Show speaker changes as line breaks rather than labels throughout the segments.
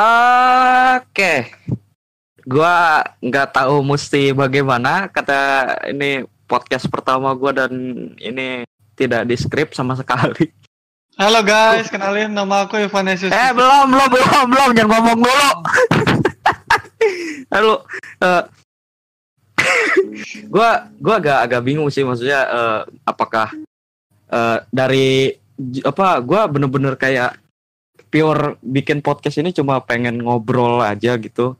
Oke. Gua nggak tahu mesti bagaimana kata ini podcast pertama gua dan ini tidak di script sama sekali.
Halo guys, kenalin nama aku Ivanesius.
Eh belum belum belum belum jangan ngomong dulu. Halo. eh, gua gua agak agak bingung sih maksudnya eh, apakah eh, dari apa gua bener-bener kayak pure bikin podcast ini cuma pengen ngobrol aja gitu.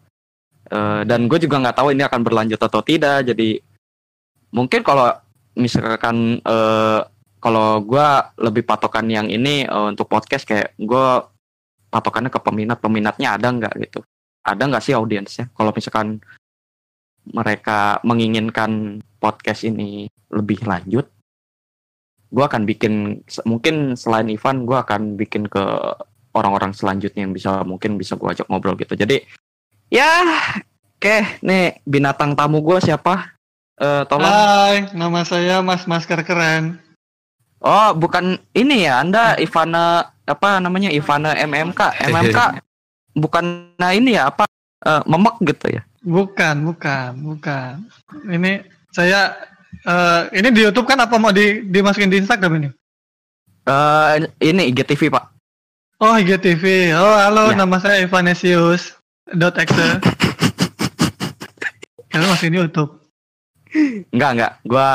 Eh, dan gue juga nggak tahu ini akan berlanjut atau tidak. Jadi mungkin kalau misalkan eh, kalau gua lebih patokan yang ini eh, untuk podcast kayak gue patokannya ke peminat peminatnya ada nggak gitu ada nggak sih audiensnya kalau misalkan mereka menginginkan podcast ini lebih lanjut gue akan bikin mungkin selain Ivan gue akan bikin ke orang-orang selanjutnya yang bisa mungkin bisa gue ajak ngobrol gitu jadi ya oke nih binatang tamu gue siapa Eh tolong
Hai, nama saya Mas Masker Keren.
Oh, bukan ini ya. Anda Ivana apa namanya? Ivana MMK. MMK bukan nah ini ya apa? eh, memek gitu ya.
Bukan, bukan, bukan. Ini saya eh, ini di YouTube kan apa mau di dimasukin di Instagram ini?
Eh ini IGTV, Pak.
Oh, IGTV. Oh, halo,
Ya.
nama saya Ivanesius. Dot exe. Kalian masih di YouTube.
Enggak, enggak. Gua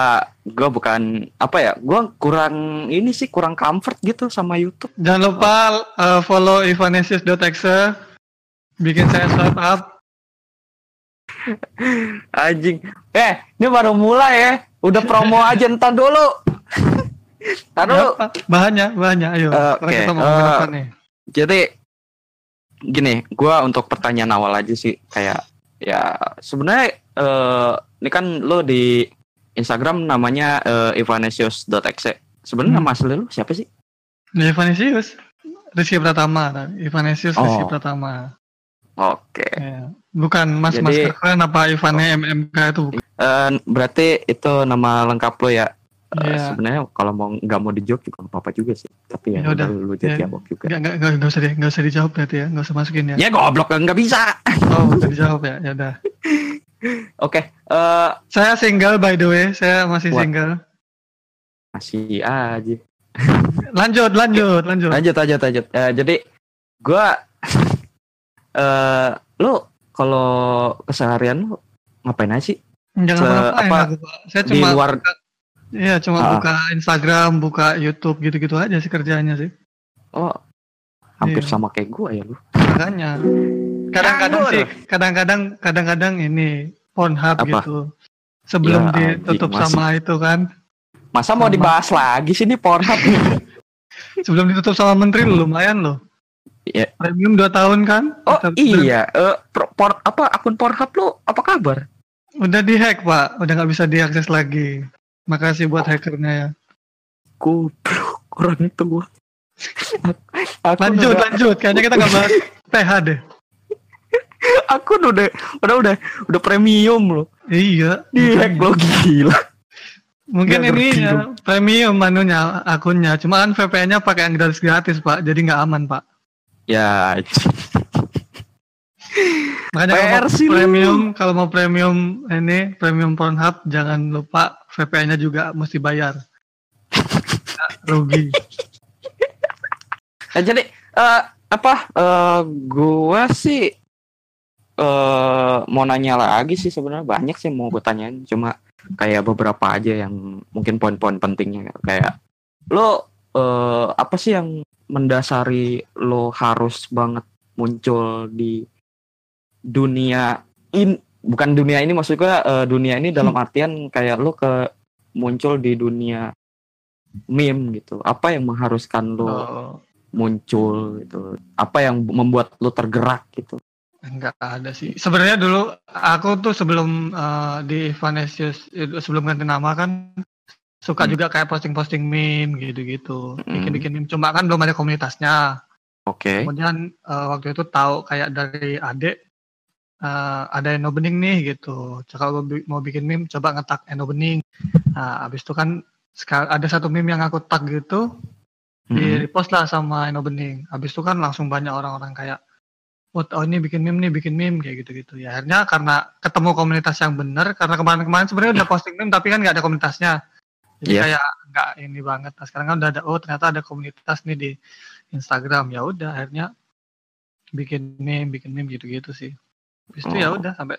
gua bukan apa ya? Gua kurang ini sih kurang comfort gitu sama YouTube.
Jangan lupa eh, follow Ivanesius.exe. Bikin saya swipe up.
Anjing. Eh, ini baru mulai ya. Udah promo aja entar dulu. Dulu.
Apa? Bahannya, bahannya. Ayo. Sekarang
oke,
kita mau apa nih?
Jadi gini, gua untuk pertanyaan awal aja sih kayak ya sebenarnya eh ini kan lo di Instagram namanya eh, ivanesius.exe. Sebenarnya
Hmm.
nama asli lu siapa sih?
Ivanesius. Rizky Pratama. Ivanesius Rizky
Oh.
Pratama.
Oke.
Ya. Bukan Mas
Jadi-
Masker Keren apa Ivannya MMK itu bukan.
Eh, berarti itu nama lengkap lo ya. Eh,
Iya.
Sebenarnya kalau mau nggak mau dijawab juga nggak apa-apa juga sih. Tapi ya,
Ya udah.
lu jadi
Ya.
jawab juga.
Enggak, enggak, enggak, enggak usah di, enggak usah dijawab berarti ya. Enggak usah masukin ya.
Ya goblok nggak bisa.
Oh, enggak dijawab ya. Ya udah.
Oke. eh
Saya single by the way. Saya masih
What?
single.
masih aja.
Lanjut, lanjut, lanjut.
lanjut lanjut lanjut Eh, jadi gua eh lu kalau keseharian lu ngapain aja sih
Jangan
Se- apa,
aku, Pak. Saya
di
cuma
luar
Iya, cuma
Ah.
buka Instagram, buka YouTube gitu-gitu aja sih kerjanya sih.
oh hampir
Iya.
sama kayak gua ya lu
Makanya. Kadang-kadang sih, kadang-kadang kadang-kadang ini Pornhub
Apa?
gitu. Sebelum
Ya,
ditutup
masih.
sama itu kan.
masa mau
Sama.
dibahas lagi sih nih Pornhub
Sebelum ditutup sama menteri lu, lumayan loh.
Iya.
Premium 2 tahun kan?
oh iya eh, pro- por- apa akun Pornhub lu apa kabar
Udah dihack, Pak. Udah nggak bisa diakses lagi. Makasih buat hackernya ya.
goblok orang tua aku
Lanjut,
udah,
lanjut. Kayaknya kita nggak bahas PH deh.
aku udah udah udah udah premium loh
Iya.
di hack lo gila
Mungkin
Nggak
ini ya, premium anunya akunnya. Cuma kan VPN-nya pakai yang gratis gratis pak, jadi nggak aman pak.
ya
Makanya
PR sih lu.
premium, kalau mau premium ini premium Pornhub jangan lupa VPN-nya juga mesti bayar. Rugi.
Nah, jadi eh, apa eh gua sih eh mau nanya lagi sih sebenarnya banyak sih mau gue tanyain cuma kayak beberapa aja yang mungkin poin-poin pentingnya kayak lo eh apa sih yang mendasari lo harus banget muncul di dunia in bukan dunia ini maksudnya eh, dunia ini dalam artian kayak lo ke muncul di dunia meme gitu apa yang mengharuskan lo
Oh,
muncul gitu apa yang membuat lu tergerak gitu
enggak ada sih. Sebenarnya dulu aku tuh sebelum eh, di Vanessius itu sebelum ganti nama kan suka
Hmm.
juga kayak posting-posting meme gitu-gitu,
Hmm.
bikin-bikin meme. Cuma kan belum ada komunitasnya.
oke
Kemudian eh, waktu itu tahu kayak dari adik eh, ada Eno Bening nih gitu. Kalau bi- mau bikin meme coba ngetak Eno Bening. Nah, abis itu kan ada satu meme yang aku tag gitu di
Mhm.
repost lah sama Eno Bening. Abis itu kan langsung banyak orang-orang kayak oh, oh ini bikin meme nih bikin meme kayak gitu-gitu ya akhirnya karena ketemu komunitas yang benar karena kemarin-kemarin sebenarnya udah posting meme tapi kan nggak ada komunitasnya jadi
Iya.
kayak nggak ini banget nah sekarang kan udah ada oh ternyata ada komunitas nih di Instagram ya udah akhirnya bikin meme bikin meme gitu-gitu sih Habis itu ya
Oh.
udah sampai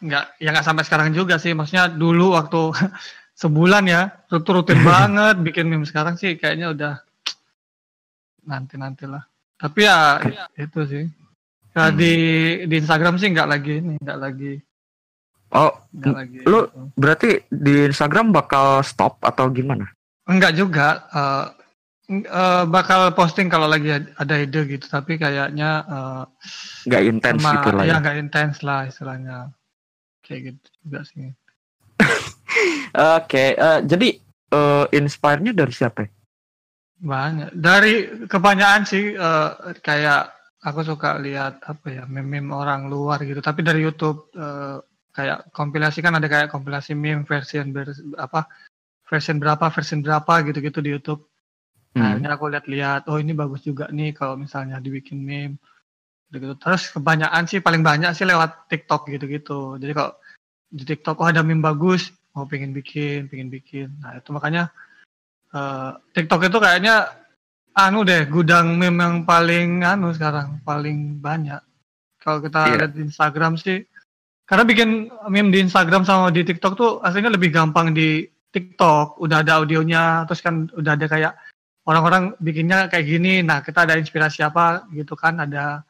nggak ya nggak sampai sekarang juga sih maksudnya dulu waktu sebulan ya rutin rutin banget bikin meme sekarang sih kayaknya udah nanti nantilah tapi ya itu sih ya,
Hmm.
di di Instagram sih nggak lagi ini nggak lagi
Oh,
nggak lagi
lu-
itu.
berarti di Instagram bakal stop atau gimana?
enggak juga eh, eh, bakal posting kalau lagi ad- ada ide gitu tapi kayaknya eh,
Nggak intens
sama-
gitu lah
ya
ya.
nggak intens lah istilahnya kayak gitu juga sih
Oke, eh, jadi eh, inspire-nya dari siapa? ya?
banyak dari kebanyakan sih eh, kayak aku suka lihat apa ya meme-meme orang luar gitu tapi dari YouTube eh, kayak kompilasi kan ada kayak kompilasi meme version ber, apa version berapa version berapa gitu-gitu di YouTube
Hmm.
ini aku lihat-lihat, oh ini bagus juga nih kalau misalnya dibikin meme. Gitu, Terus kebanyakan sih paling banyak sih lewat TikTok gitu-gitu. Jadi kalau di TikTok oh ada meme bagus, mau pengen bikin, pengen bikin. Nah itu makanya eh, TikTok itu kayaknya anu deh gudang meme yang paling anu sekarang paling banyak. Kalau kita
Iya.
lihat di Instagram sih, karena bikin meme di Instagram sama di TikTok tuh aslinya lebih gampang di TikTok. Udah ada audionya, terus kan udah ada kayak orang-orang bikinnya kayak gini. Nah, kita ada inspirasi apa gitu kan? Ada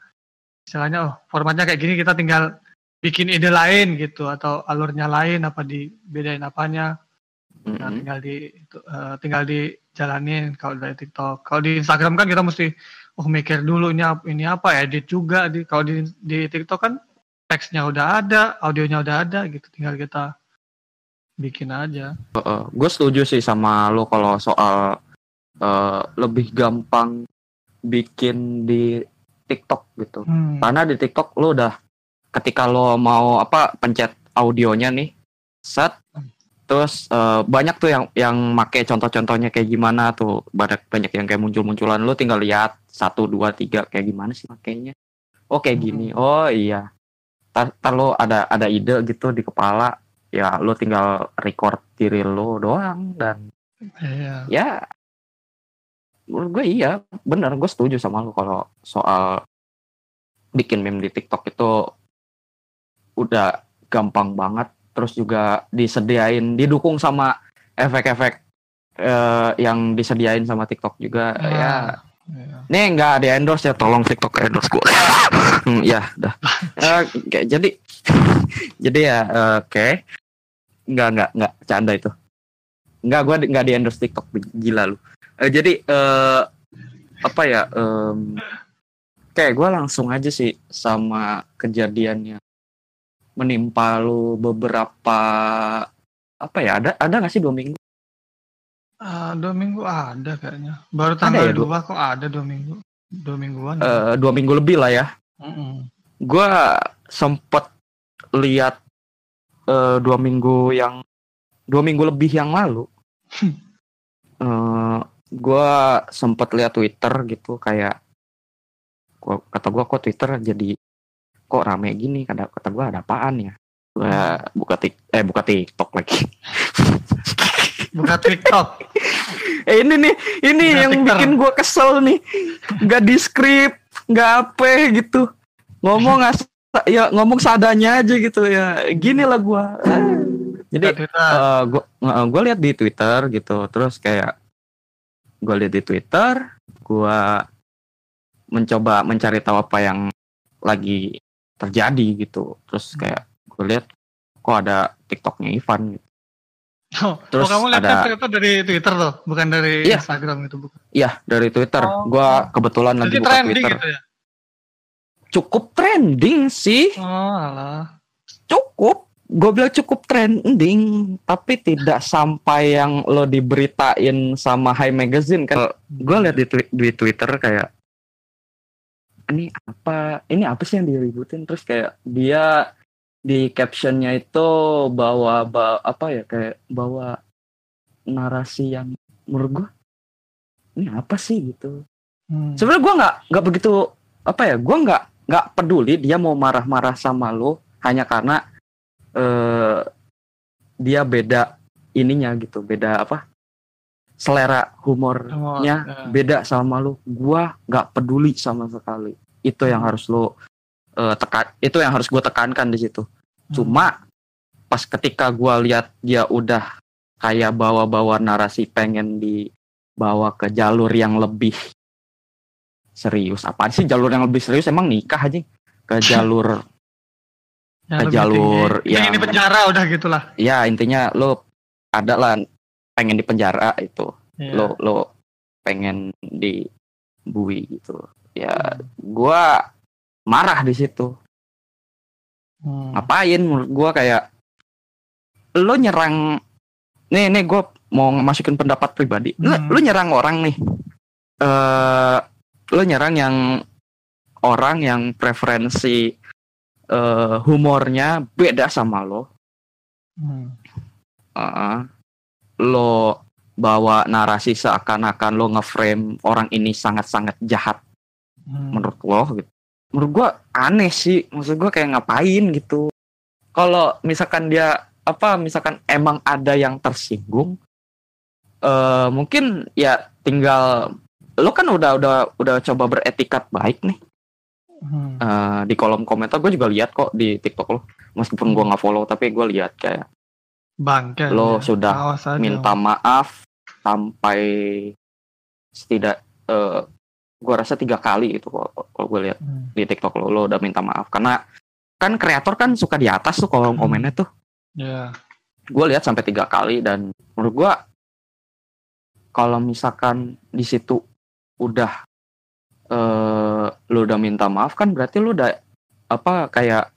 istilahnya oh, formatnya kayak gini kita tinggal bikin ide lain gitu atau alurnya lain apa dibedain apanya. Nah,
Mm-mm.
tinggal di itu, eh, tinggal dijalanin kalau dari TikTok. Kalau di Instagram kan kita mesti oh mikir dulu ini apa ini apa edit juga di kalau di di TikTok kan teksnya udah ada, audionya udah ada gitu tinggal kita bikin aja.
gue setuju sih sama lo kalau soal eh, lebih gampang bikin di TikTok gitu.
Hmm.
Karena di TikTok lo udah ketika lo mau apa pencet audionya nih, set terus eh, banyak tuh yang yang make contoh-contohnya kayak gimana tuh. Banyak banyak yang kayak muncul-munculan. Lo tinggal lihat satu dua tiga kayak gimana sih makainya? Oh kayak gini. Oh iya. Tar, tar lo ada ada ide gitu di kepala. Ya lo tinggal record diri lo doang dan
Iya.
ya menurut gue iya bener. Gue setuju sama lo kalau soal bikin meme di TikTok itu udah gampang banget. Terus juga disediain didukung sama efek-efek eh, yang disediain sama TikTok juga.
Ah,
ya.
iya.
nih nggak di endorse ya. Tolong TikTok endorse gue Hmm, ya dah Eh, kayak jadi jadi ya eh, oke. Nggak nggak nggak canda itu. Nggak gue nggak di endorse TikTok gila lu Eh, jadi eh, apa ya em, kayak gue langsung aja sih sama kejadiannya menimpa lu beberapa apa ya ada ada nggak sih dua minggu
Ah, dua minggu ada kayaknya. Baru
Ada
tanggal
ya, dua?
dua kok ada dua minggu. Dua mingguan.
Eh, dua minggu lebih lah ya
Mm-mm.
gue sempet lihat eh, dua minggu yang dua minggu lebih yang lalu eh gue sempet lihat Twitter gitu kayak gua, kata gue kok Twitter jadi kok rame gini? Kata kata gue ada apaan ya? Gue buka tik eh buka TikTok lagi.
Buka TikTok.
eh ini nih ini
Buka
yang
Twitter.
bikin gue kesel nih. Nggak di script nggak apa gitu. Ngomong as ya ngomong sadanya aja gitu ya gini lah gue jadi
Buka Twitter.
gue gue lihat di Twitter gitu terus kayak gue lihat di Twitter gue mencoba mencari tahu apa yang lagi terjadi gitu terus kayak gue lihat kok ada TikToknya Ivan gitu
Oh,
terus
oh, kamu lihat
ada-
ternyata dari Twitter loh, bukan dari
Iya.
Instagram itu bukan.
Iya dari Twitter
Oh.
gue kebetulan lagi
Jadi
buka
trending
Twitter
gitu ya.
cukup trending sih
Oh, alah.
cukup gue bilang cukup trending tapi tidak sampai yang lo diberitain sama High Magazine kan? Gue lihat di, twi- di Twitter kayak ini apa ini apa sih yang diributin? Terus kayak dia di captionnya itu bawa, bawa apa ya kayak bawa narasi yang menurut gue ini apa sih? Gitu.
Hmm.
sebenarnya gue nggak nggak begitu apa ya gue nggak nggak peduli dia mau marah-marah sama lo hanya karena eh dia beda ininya gitu beda apa? Selera humornya
ya.
beda sama lu. Gua nggak peduli sama sekali. Itu yang harus lo eh, tekan itu yang harus gue tekankan di situ.
Hmm.
cuma pas ketika gua lihat dia udah kayak bawa-bawa narasi pengen dibawa ke jalur yang lebih serius. Apa sih jalur yang lebih serius? Emang nikah aja ke jalur
Lebih
jalur
tinggi.
yang-
ini penjara udah gitulah
ya intinya lo ada lah pengen di penjara itu
Iya.
lo lo pengen dibui gitu ya gua marah di situ
Hmm.
ngapain menurut gua kayak lo nyerang nih nih gua mau masukin pendapat pribadi lo,
Hmm.
lo nyerang orang nih eh lo nyerang yang orang yang preferensi eh, humornya beda sama lo
Hmm.
Heeh. lo bawa narasi seakan-akan lo ngeframe orang ini sangat-sangat jahat
Hmm.
menurut lo gitu. Menurut gua aneh sih, maksud gua kayak ngapain gitu. Kalau misalkan dia apa misalkan emang ada yang tersinggung eh mungkin ya tinggal lo kan udah udah udah coba beretikat baik nih
Hmm.
Eh, di kolom komentar gue juga lihat kok di TikTok lo meskipun gua nggak follow tapi gue lihat kayak
Bangke.
Lo
ya.
sudah minta maaf sampai setidak eh gua rasa tiga kali itu kalau gue lihat
Hmm.
di TikTok lo lo udah minta maaf karena kan kreator kan suka di atas tuh kolom
Hmm.
komennya tuh
Ya.
gue lihat sampai tiga kali dan menurut gua kalau misalkan di situ udah eh lo udah minta maaf kan berarti lo udah apa kayak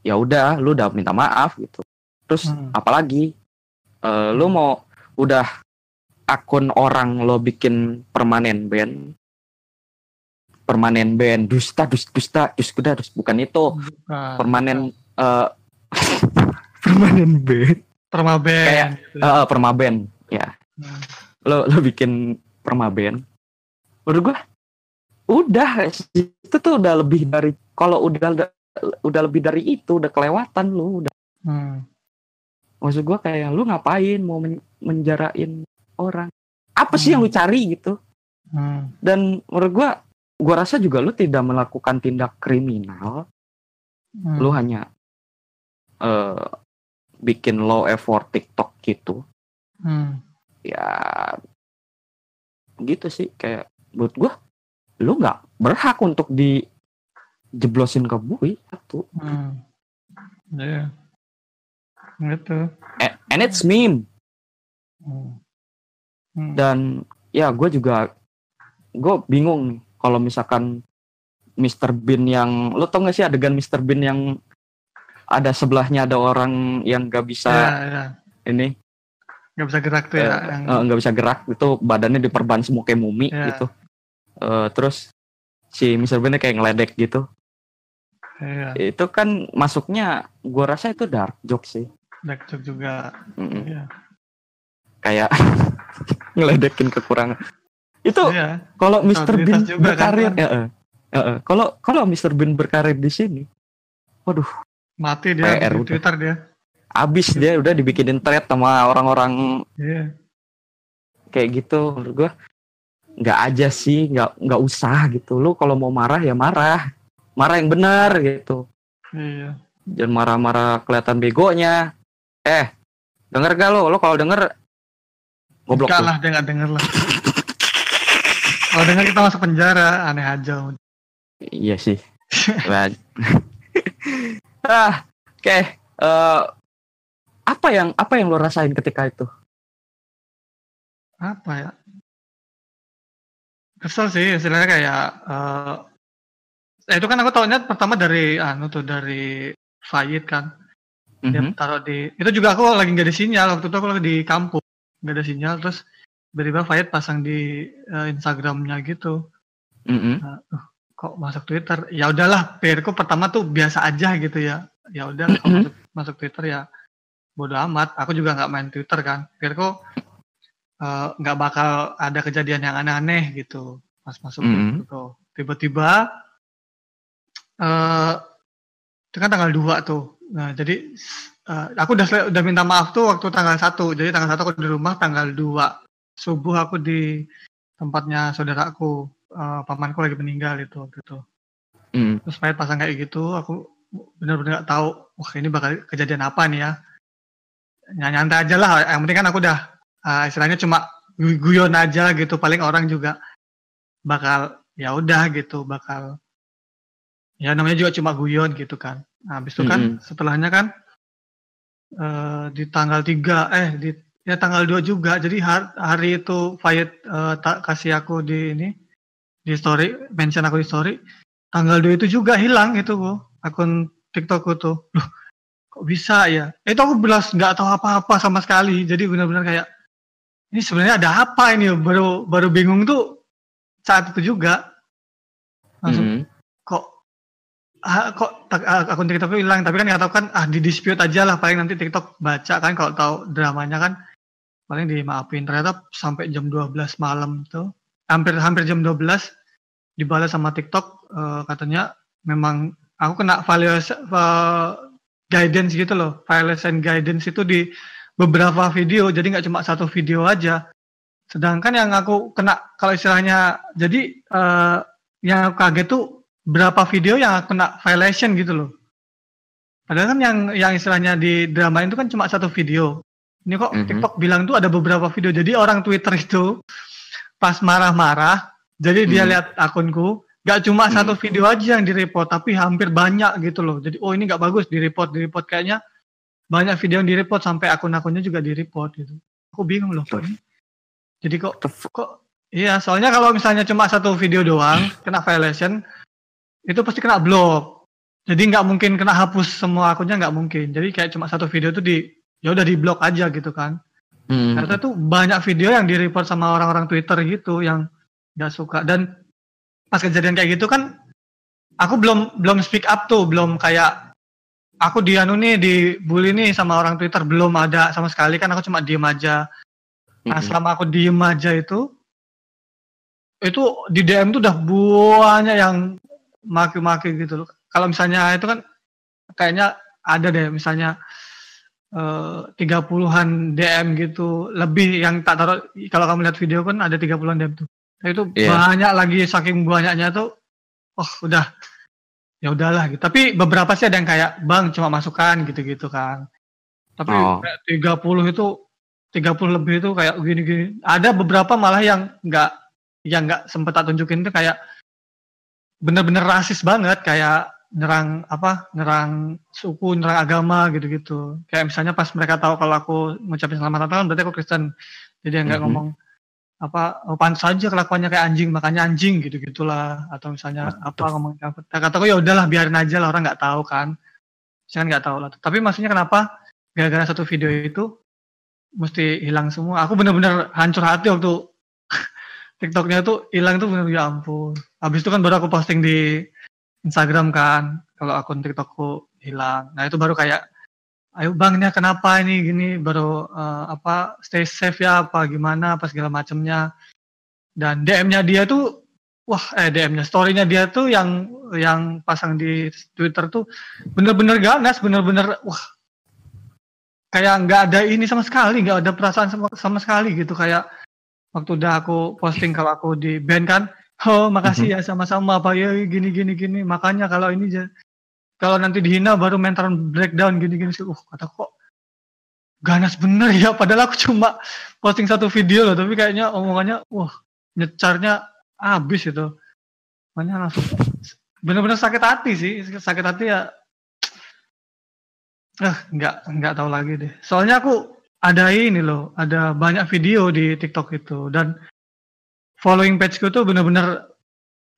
ya udah lo udah minta maaf gitu terus
Hmm.
apalagi eh lo mau udah akun orang lo bikin permanen band permanen band dusta dus dusta dus kuda dus bukan itu
Bukan.
permanen eh permanen band
Permaben.
Kayak,
gitu.
Eh, permaben ya
Hmm.
lo lo bikin permaben menurut gua udah itu tuh udah lebih dari kalau udah udah lebih dari itu udah kelewatan lu udah
Hmm.
maksud gua kayak lu ngapain mau men- menjarain orang apa sih yang lu cari gitu
Hmm.
dan menurut gua gua rasa juga lu tidak melakukan tindak kriminal
Hmm.
lu hanya eh bikin low effort TikTok gitu
Hmm.
ya gitu sih kayak buat gua lu nggak berhak untuk dijeblosin ke bui satu
Hmm. Iya. Gitu.
And it's meme
Hmm. Hmm.
dan ya gue juga gue bingung nih kalau misalkan Mr. Bean yang lo tau gak sih adegan Mr. Bean yang ada sebelahnya ada orang yang gak bisa
Ya, ya.
ini
Gak bisa gerak tuh ya.
eh,
yang...
eh, bisa gerak itu badannya diperban semua kayak mumi
Ya.
gitu Eh, terus si Mr. Bean kayak ngeledek gitu
Iya.
itu kan masuknya gua rasa itu dark joke sih
Black Joke juga.
Mm-mm.
Iya.
kayak ngeledekin kekurangan itu
Iya.
kalau Mr. Bean
kan,
berkarir
Bang.
ya, eh, eh, eh. kalau kalau Mr. Bean berkarir di sini
Mati dia
PR
di
udah.
Twitter dia.
abis dia udah dibikinin thread sama orang-orang
Iya.
kayak gitu menurut gua nggak aja sih nggak nggak usah gitu lu kalau mau marah ya marah marah yang benar gitu
Iya.
jangan marah-marah kelihatan begonya eh denger gak lo lo kalau denger goblok
Enggak
tuh.
lah, dia nggak denger lah. Kalau denger kita masuk penjara, aneh aja.
iya sih ah oke Eh, apa yang apa yang lo rasain ketika itu
Apa ya? Kesel sih, istilahnya kayak eh eh, itu kan aku tahunya pertama dari anu tuh dari Fayid kan. Dia
Mhm.
taruh di itu juga aku lagi nggak ada sinyal waktu itu aku lagi di kampung nggak ada sinyal terus tiba-tiba Fayed pasang di eh, Instagramnya gitu
Mhm.
kok masuk Twitter ya udahlah pikirku pertama tuh biasa aja gitu ya ya udah
Mhm.
masuk, masuk Twitter ya bodo amat aku juga nggak main Twitter kan pikirku eh, nggak bakal ada kejadian yang aneh-aneh gitu pas masuk
Mhm.
Twitter tuh tiba-tiba uh, itu kan tanggal 2 tuh. Nah, jadi uh, aku udah udah minta maaf tuh waktu tanggal 1. Jadi tanggal 1 aku di rumah, tanggal 2 subuh aku di tempatnya saudaraku. Uh, pamanku lagi meninggal itu waktu itu. Mm. Terus pas pasang kayak gitu, aku benar-benar gak tahu, wah ini bakal kejadian apa nih ya. Nyantai aja lah, yang penting kan aku udah uh, istilahnya cuma guyon aja gitu, paling orang juga bakal ya udah gitu, bakal ya namanya juga cuma guyon gitu kan. Nah, habis itu kan mm -hmm. setelahnya kan uh, di tanggal 3 eh di ya tanggal 2 juga. Jadi hari, hari itu Fayet uh, tak kasih aku di ini di story, mention aku di story. Tanggal 2 itu juga hilang itu bu akun TikTokku tuh. Loh, kok bisa ya? Itu aku belas nggak tahu apa-apa sama sekali. Jadi benar-benar kayak ini sebenarnya ada apa ini? Baru baru bingung tuh saat itu juga. Langsung mm -hmm ah, kok ah, akun TikTok hilang? Tapi kan nggak tahu kan ah di dispute aja lah. Paling nanti TikTok baca kan kalau tahu dramanya kan. Paling dimaafin. Ternyata sampai jam 12 malam tuh. Hampir hampir jam 12 dibalas sama TikTok uh, katanya memang aku kena violation uh, guidance gitu loh. Violation guidance itu di beberapa video jadi nggak cuma satu video aja sedangkan yang aku kena kalau istilahnya jadi uh, yang aku kaget tuh berapa video yang kena violation gitu loh. Padahal kan yang yang istilahnya di drama itu kan cuma satu video. Ini kok mm -hmm. TikTok bilang tuh ada beberapa video. Jadi orang Twitter itu pas marah-marah, jadi mm -hmm. dia mhm. lihat akunku, gak cuma mm -hmm. satu video aja yang di-report, tapi hampir banyak gitu loh. Jadi oh ini gak bagus di-report, di-report kayaknya banyak video yang di-report sampai akun-akunnya juga di-report gitu. Aku bingung loh kok ini. Jadi kok kok iya, soalnya kalau misalnya cuma satu video doang kena violation, itu pasti kena blok. Jadi nggak mungkin kena hapus semua akunnya nggak mungkin. Jadi kayak cuma satu video itu di ya udah di blok aja gitu kan. Hmm. Ternyata tuh banyak video yang di report sama orang-orang Twitter gitu yang nggak suka dan pas kejadian kayak gitu kan aku belum belum speak up tuh belum kayak aku dianu nih dibully nih sama orang Twitter belum ada sama sekali kan aku cuma diem aja. Nah selama aku diem aja itu itu di DM tuh udah banyak yang maki-maki gitu loh. Kalau misalnya itu kan kayaknya ada deh misalnya eh, tiga puluhan DM gitu lebih yang tak taruh kalau kamu lihat video kan ada tiga puluhan DM tuh. Nah, itu yeah. banyak lagi saking banyaknya tuh oh udah ya udahlah gitu. Tapi beberapa sih ada yang kayak bang cuma masukan gitu-gitu kan. Tapi oh. 30 itu 30 lebih itu kayak gini-gini. Ada beberapa malah yang nggak yang nggak sempet tak tunjukin itu kayak bener-bener rasis banget kayak nyerang apa nyerang suku nyerang agama gitu-gitu kayak misalnya pas mereka tahu kalau aku ngucapin selamat Natal berarti aku Kristen jadi nggak mm -hmm. ngomong apa oh, pantas saja kelakuannya kayak anjing makanya anjing gitu gitulah atau misalnya Betul. apa ngomong apa kataku ya udahlah biarin aja lah orang nggak tahu kan saya nggak tahu lah tapi maksudnya kenapa gara-gara satu video itu mesti hilang semua aku bener-bener hancur hati waktu TikToknya tuh hilang tuh bener ya ampun. Habis itu kan baru aku posting di Instagram kan, kalau akun TikTokku hilang. Nah itu baru kayak, ayo bang ini kenapa ini? Gini, baru uh, apa stay safe ya apa gimana, apa segala macamnya. Dan DM-nya dia tuh, wah eh DM-nya, story-nya dia tuh yang yang pasang di Twitter tuh bener-bener ganas, bener-bener wah. Kayak nggak ada ini sama sekali, nggak ada perasaan sama, sama sekali gitu. Kayak waktu udah aku posting kalau aku di band kan oh makasih ya sama-sama pak ya gini gini gini makanya kalau ini kalau nanti dihina baru mental breakdown gini gini sih. Uh kata kok ganas bener ya. Padahal aku cuma posting satu video loh tapi kayaknya omongannya wah nyecarnya habis itu. Makanya langsung bener-bener sakit hati sih. Sakit hati ya eh nggak nggak tahu lagi deh. Soalnya aku ada ini loh, ada banyak video di TikTok itu. Dan following page tuh bener-bener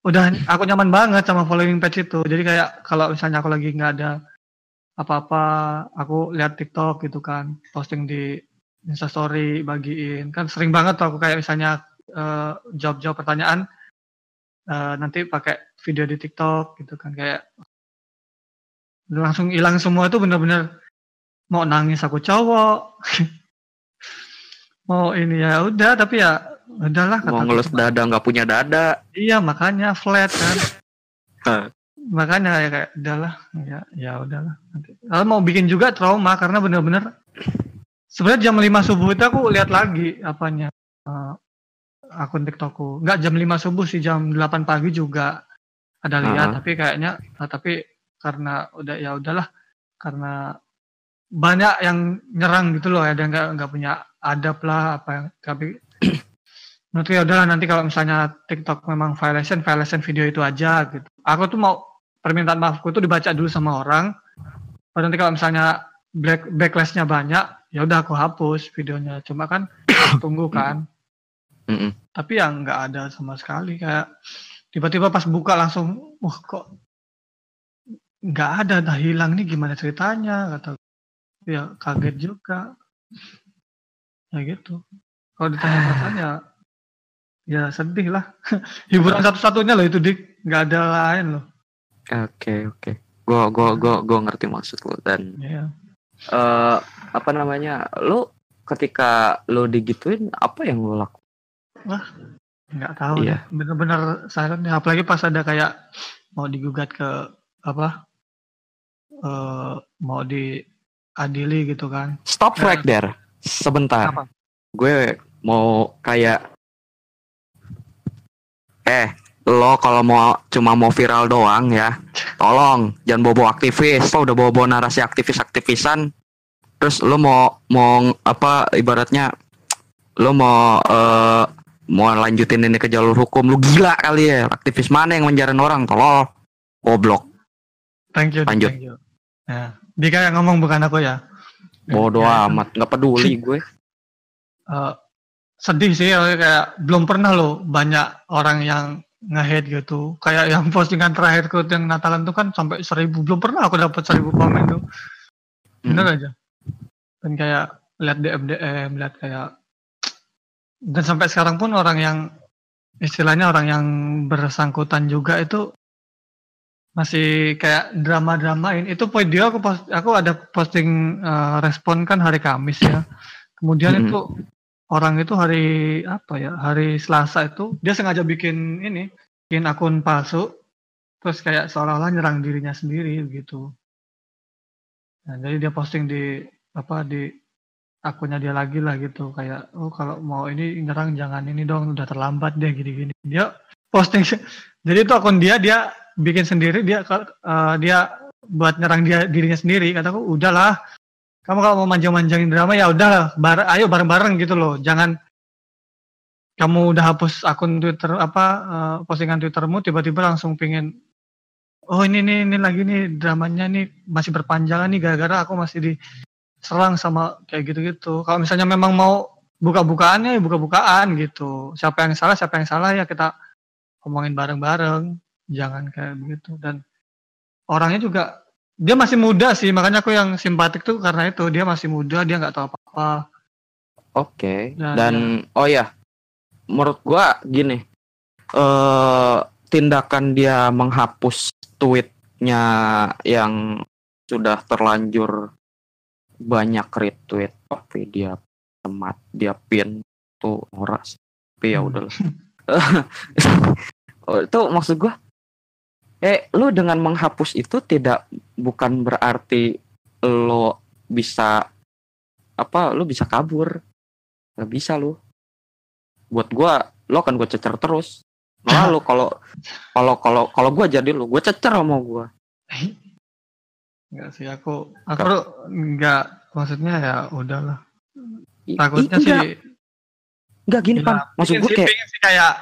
udah aku nyaman banget sama following page itu. Jadi kayak kalau misalnya aku lagi nggak ada apa-apa, aku lihat TikTok gitu kan, posting di Instastory bagiin. Kan sering banget tuh aku kayak misalnya uh, jawab-jawab pertanyaan uh, nanti pakai video di TikTok gitu kan kayak langsung hilang semua itu bener-bener mau nangis aku cowok mau ini ya udah tapi ya udahlah
mau ngelus dada nggak punya dada.
Iya makanya flat kan. Makanya ya kayak udahlah ya ya udahlah. Nanti. Kalau mau bikin juga trauma karena bener-bener sebenarnya jam 5 subuh itu aku lihat lagi apanya uh, akun TikTokku. Nggak jam 5 subuh sih jam 8 pagi juga ada lihat
Ah.
tapi kayaknya nah, tapi karena udah ya udahlah karena banyak yang nyerang gitu loh ada nggak nggak punya adab lah apa yang tapi menurutku ya udahlah nanti kalau misalnya TikTok memang violation violation video itu aja gitu. Aku tuh mau permintaan maafku tuh dibaca dulu sama orang. Baru nanti kalau misalnya black backlashnya banyak ya udah aku hapus videonya. Cuma kan tunggu kan. Tapi yang nggak ada sama sekali. Kayak tiba-tiba pas buka langsung wah kok nggak ada dah hilang nih gimana ceritanya? Kata ya kaget juga. Ya gitu. Kalau ditanya perasaan ya ya sedih lah hiburan satu-satunya loh itu dik nggak ada lain loh
Oke oke. Gua gua gua gua ngerti maksud lu dan
ya
eh apa namanya? Lu ketika lu digituin apa yang lu lakukan?
nggak tahu
Iya.
deh. bener-bener silent ya apalagi pas ada kayak mau digugat ke apa eh mau diadili gitu kan
Stop right there. Sebentar.
Apa?
Gue mau kayak eh lo kalau mau cuma mau viral doang ya tolong jangan bobo aktivis. Lo udah bobo narasi aktivis aktivisan terus lo mau mau apa ibaratnya lo mau eh, mau lanjutin ini ke jalur hukum? Lu gila kali ya aktivis mana yang menjarain orang? Tolol goblok.
Thank you
Lanjut.
thank you. Ya Dika yang ngomong bukan aku ya.
Bodoh
Ya, itu.
amat nggak peduli gue.
Eh, sedih sih ya, kayak belum pernah loh banyak orang yang nge-hate gitu. Kayak yang postingan terakhir ku yang Natalan tuh kan sampai seribu belum pernah aku dapat seribu komen tuh. Bener
Hmm.
aja. Dan kayak lihat DM DM lihat kayak dan sampai sekarang pun orang yang istilahnya orang yang bersangkutan juga itu masih kayak drama-dramain. Itu video aku post, aku ada posting eh, respon kan hari Kamis ya. Kemudian
Mm-mm.
itu orang itu hari apa ya hari Selasa itu dia sengaja bikin ini bikin akun palsu terus kayak seolah-olah nyerang dirinya sendiri gitu. Nah, jadi dia posting di apa di akunnya dia lagi lah gitu. Kayak oh kalau mau ini nyerang jangan ini dong udah terlambat deh gini-gini. Dia posting jadi itu akun dia dia bikin sendiri dia eh, dia buat nyerang dia dirinya sendiri. Kataku udahlah kamu kalau mau manjang-manjangin drama ya udah bar ayo bareng-bareng gitu loh. Jangan kamu udah hapus akun Twitter apa eh, postingan Twittermu tiba-tiba langsung pingin oh ini nih ini lagi nih dramanya nih masih berpanjangan nih gara-gara aku masih diserang sama kayak gitu-gitu. Kalau misalnya memang mau buka-bukaannya ya buka-bukaan gitu. Siapa yang salah siapa yang salah ya kita ngomongin bareng-bareng. Jangan kayak begitu. Dan orangnya juga dia masih muda sih makanya aku yang simpatik tuh karena itu dia masih muda dia nggak tahu apa-apa
Oke.
Nah,
Dan oh ya, menurut gua gini. Eh tindakan dia menghapus tweetnya yang sudah terlanjur banyak retweet tapi dia temat dia pin tuh noras. Tapi ya
Hmm.
udahlah. Oh, itu maksud gua eh lu dengan menghapus itu tidak bukan berarti lo bisa apa lu bisa kabur Gak bisa lu. Buat gua, lo kan gua cecer terus. Malah lu kalau kalau kalau kalau gua jadi lu, gua cecer sama gua.
nggak sih aku aku nggak maksudnya ya udahlah takutnya
i-
sih
enggak, enggak gini pan. Maksud
pingin
gua
sih-
kayak
sih kayak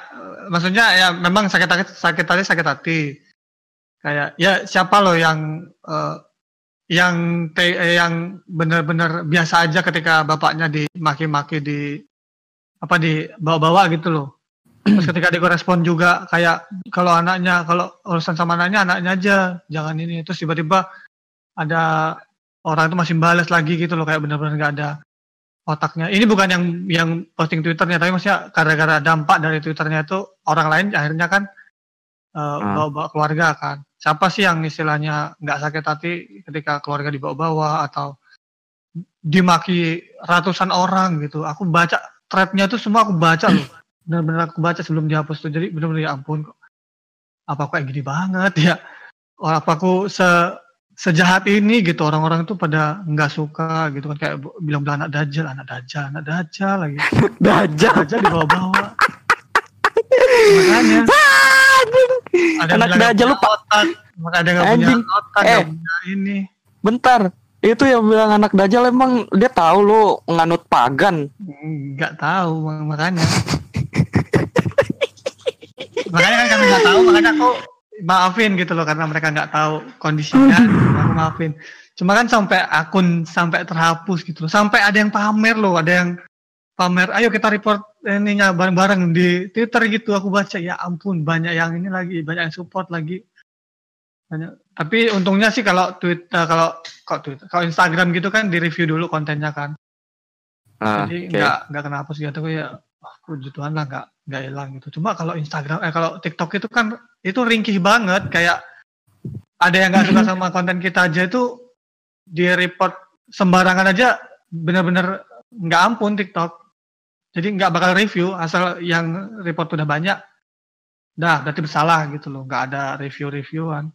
maksudnya ya memang sakit hati sakit hati sakit hati kayak ya siapa loh yang eh, yang te- eh, yang benar-benar biasa aja ketika bapaknya dimaki-maki di apa di bawa-bawa gitu loh terus ketika direspon juga kayak kalau anaknya kalau urusan sama anaknya anaknya aja jangan ini. Terus tiba-tiba ada orang itu masih balas lagi gitu loh kayak benar-benar nggak ada otaknya. Ini bukan yang yang posting twitternya tapi maksudnya gara-gara dampak dari twitternya itu orang lain akhirnya kan eh, bawa-bawa keluarga kan siapa sih yang istilahnya nggak sakit hati ketika keluarga dibawa-bawa atau dimaki ratusan orang gitu? Aku baca threadnya tuh semua aku baca loh. Benar-benar aku baca sebelum dihapus tuh. Jadi benar-benar ya ampun kok apa kayak gini banget ya? Oh apa aku se sejahat ini gitu? Orang-orang itu pada nggak suka gitu kan. Kayak bilang-bilang anak dajjal anak dajjal anak dajjal lagi.
Dajjal.
dajjal dibawa-bawa. Makanya ada
Anak
bilang nggak
dajjal lu
punya otak? Ada yang nggak punya otak
Eh.
punya ini?
Bentar. Itu yang bilang anak dajjal emang dia tahu lu nganut pagan.
nggak tahu mak- makanya. Makanya kan kami nggak tahu makanya aku maafin gitu loh karena mereka nggak tahu kondisinya. Aku maafin. Cuma kan sampai akun sampai terhapus gitu loh. Sampai ada yang pamer loh ada yang pamer ayo kita report ininya bareng-bareng di Twitter gitu aku baca ya ampun banyak yang ini lagi banyak yang support lagi. Banyak. Tapi untungnya sih kalau Twitter kalau kok Twitter kalau Instagram gitu kan di review dulu kontennya kan.
Ah,
jadi nggak nggak kena hapus gitu aku ya oh, puji Tuhan lah nggak nggak hilang gitu. Cuma kalau Instagram eh kalau TikTok itu kan itu ringkih banget kayak ada yang nggak suka sama konten kita aja itu di report sembarangan aja bener-bener nggak ampun TikTok jadi nggak bakal review asal yang report udah banyak dah berarti bersalah gitu loh. Nggak ada review-reviewan.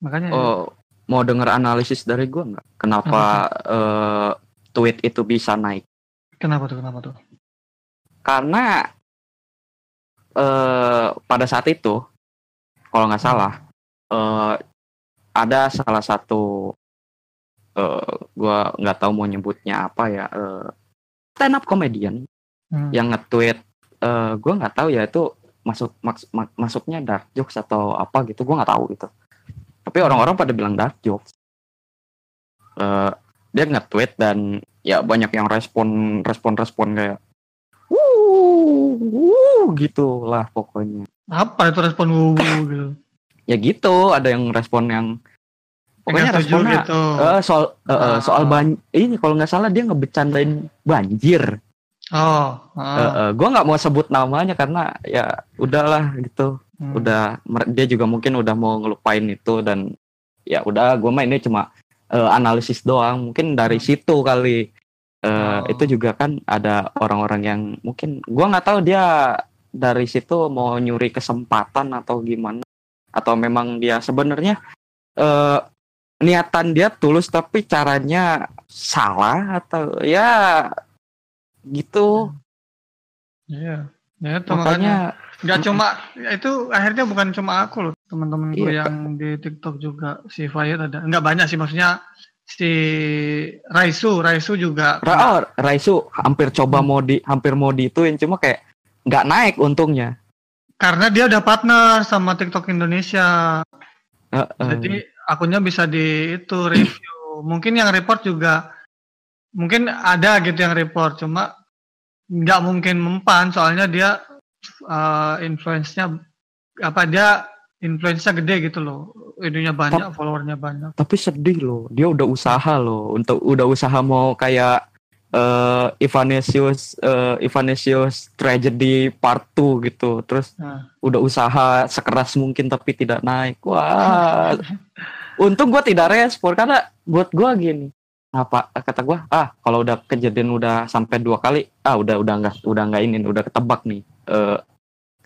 Makanya ya,
Oh, mau denger analisis dari gua nggak? Kenapa eh, tweet itu bisa naik?
kenapa tuh? Kenapa tuh?
Karena eh pada saat itu, kalau nggak salah, eh ada salah satu, eh gua nggak tahu mau nyebutnya apa ya, eh stand up comedian
Hmm.
yang nge-tweet, eh gua nggak tahu ya itu masuk maks- mak- masuknya dark jokes atau apa gitu, gua nggak tahu gitu. Tapi orang-orang pada bilang dark jokes. Eh dia nge-tweet dan ya banyak yang respon respon respon kayak wuh, wuh gitu lah pokoknya
apa itu respon wuwu gitu
ya gitu ada yang respon yang pokoknya responnya
gitu
eh, soal eh,
Ah.
soal ban ini kalau nggak salah dia ngebecandain banjir
oh
Eh,
ah.
eh, gua nggak mau sebut namanya karena ya udahlah gitu
Hmm.
udah dia juga mungkin udah mau ngelupain itu dan ya udah gua mah ini cuma eh, analisis doang mungkin dari situ kali Eh,
Oh.
itu juga kan ada orang-orang yang mungkin gua nggak tahu dia dari situ mau nyuri kesempatan atau gimana atau memang dia sebenarnya eh niatan dia tulus tapi caranya salah atau ya gitu.
Iya. Ya itu
makanya
nggak cuma ya itu akhirnya bukan cuma aku loh teman-temanku
Iya,
yang di TikTok juga si Fayet ada. Nggak banyak sih maksudnya si Raisu Raisu juga.
Ra oh, Raisu hampir coba mau di hampir mau diituin cuma kayak nggak naik untungnya.
Karena dia udah partner sama TikTok Indonesia.
Eh, eh.
jadi akunnya bisa di itu review. Mungkin yang report juga mungkin ada gitu yang report cuma nggak mungkin mempan soalnya dia uh, influence-nya apa dia influence-nya gede gitu loh. Ininya banyak followernya banyak.
tapi sedih loh dia udah usaha loh untuk udah usaha mau kayak eh Ivanesius eh Ivanesius tragedy part 2 gitu. Terus
Nah.
udah usaha sekeras mungkin tapi tidak naik. Wah. Untung gua tidak respon karena buat gua gini apa kata gua ah kalau udah kejadian udah sampai dua kali ah udah udah nggak udah nggak ini udah ketebak nih eh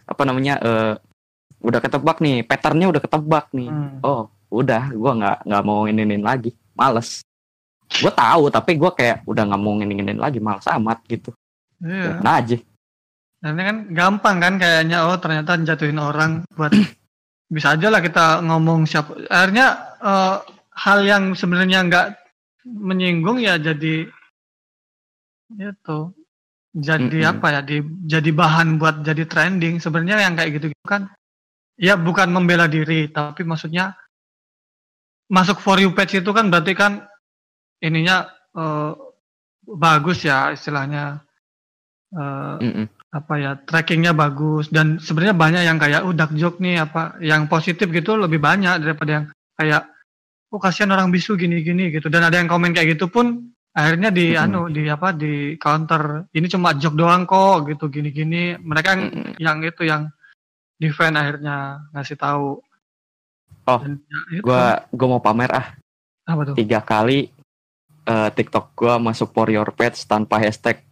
apa namanya eh udah ketebak nih patternnya udah ketebak nih
Hmm.
oh udah gua nggak nggak mau inginin lagi males gue tahu tapi gua kayak udah nggak mau inginin lagi males amat gitu
Iya.
nah aja
Dan ini kan gampang kan kayaknya oh ternyata jatuhin orang buat bisa aja lah kita ngomong siapa. Akhirnya eh, hal yang sebenarnya nggak menyinggung ya jadi itu jadi
Mm-mm.
apa ya di jadi bahan buat jadi trending sebenarnya yang kayak gitu kan ya bukan membela diri tapi maksudnya masuk for you page itu kan berarti kan ininya eh, bagus ya istilahnya eh,
Mm-mm.
apa ya trackingnya bagus dan sebenarnya banyak yang kayak oh dark joke nih apa yang positif gitu lebih banyak daripada yang kayak oh kasihan orang bisu gini-gini gitu. Dan ada yang komen kayak gitu pun akhirnya di
Mm-mm.
anu di apa di counter ini cuma joke doang kok gitu gini-gini. Mereka yang,
Mm-mm.
yang itu yang defend akhirnya ngasih tahu.
Oh,
Dan ya
gua gua mau pamer ah.
Apa tuh?
Tiga kali eh, TikTok gua masuk for your page tanpa hashtag.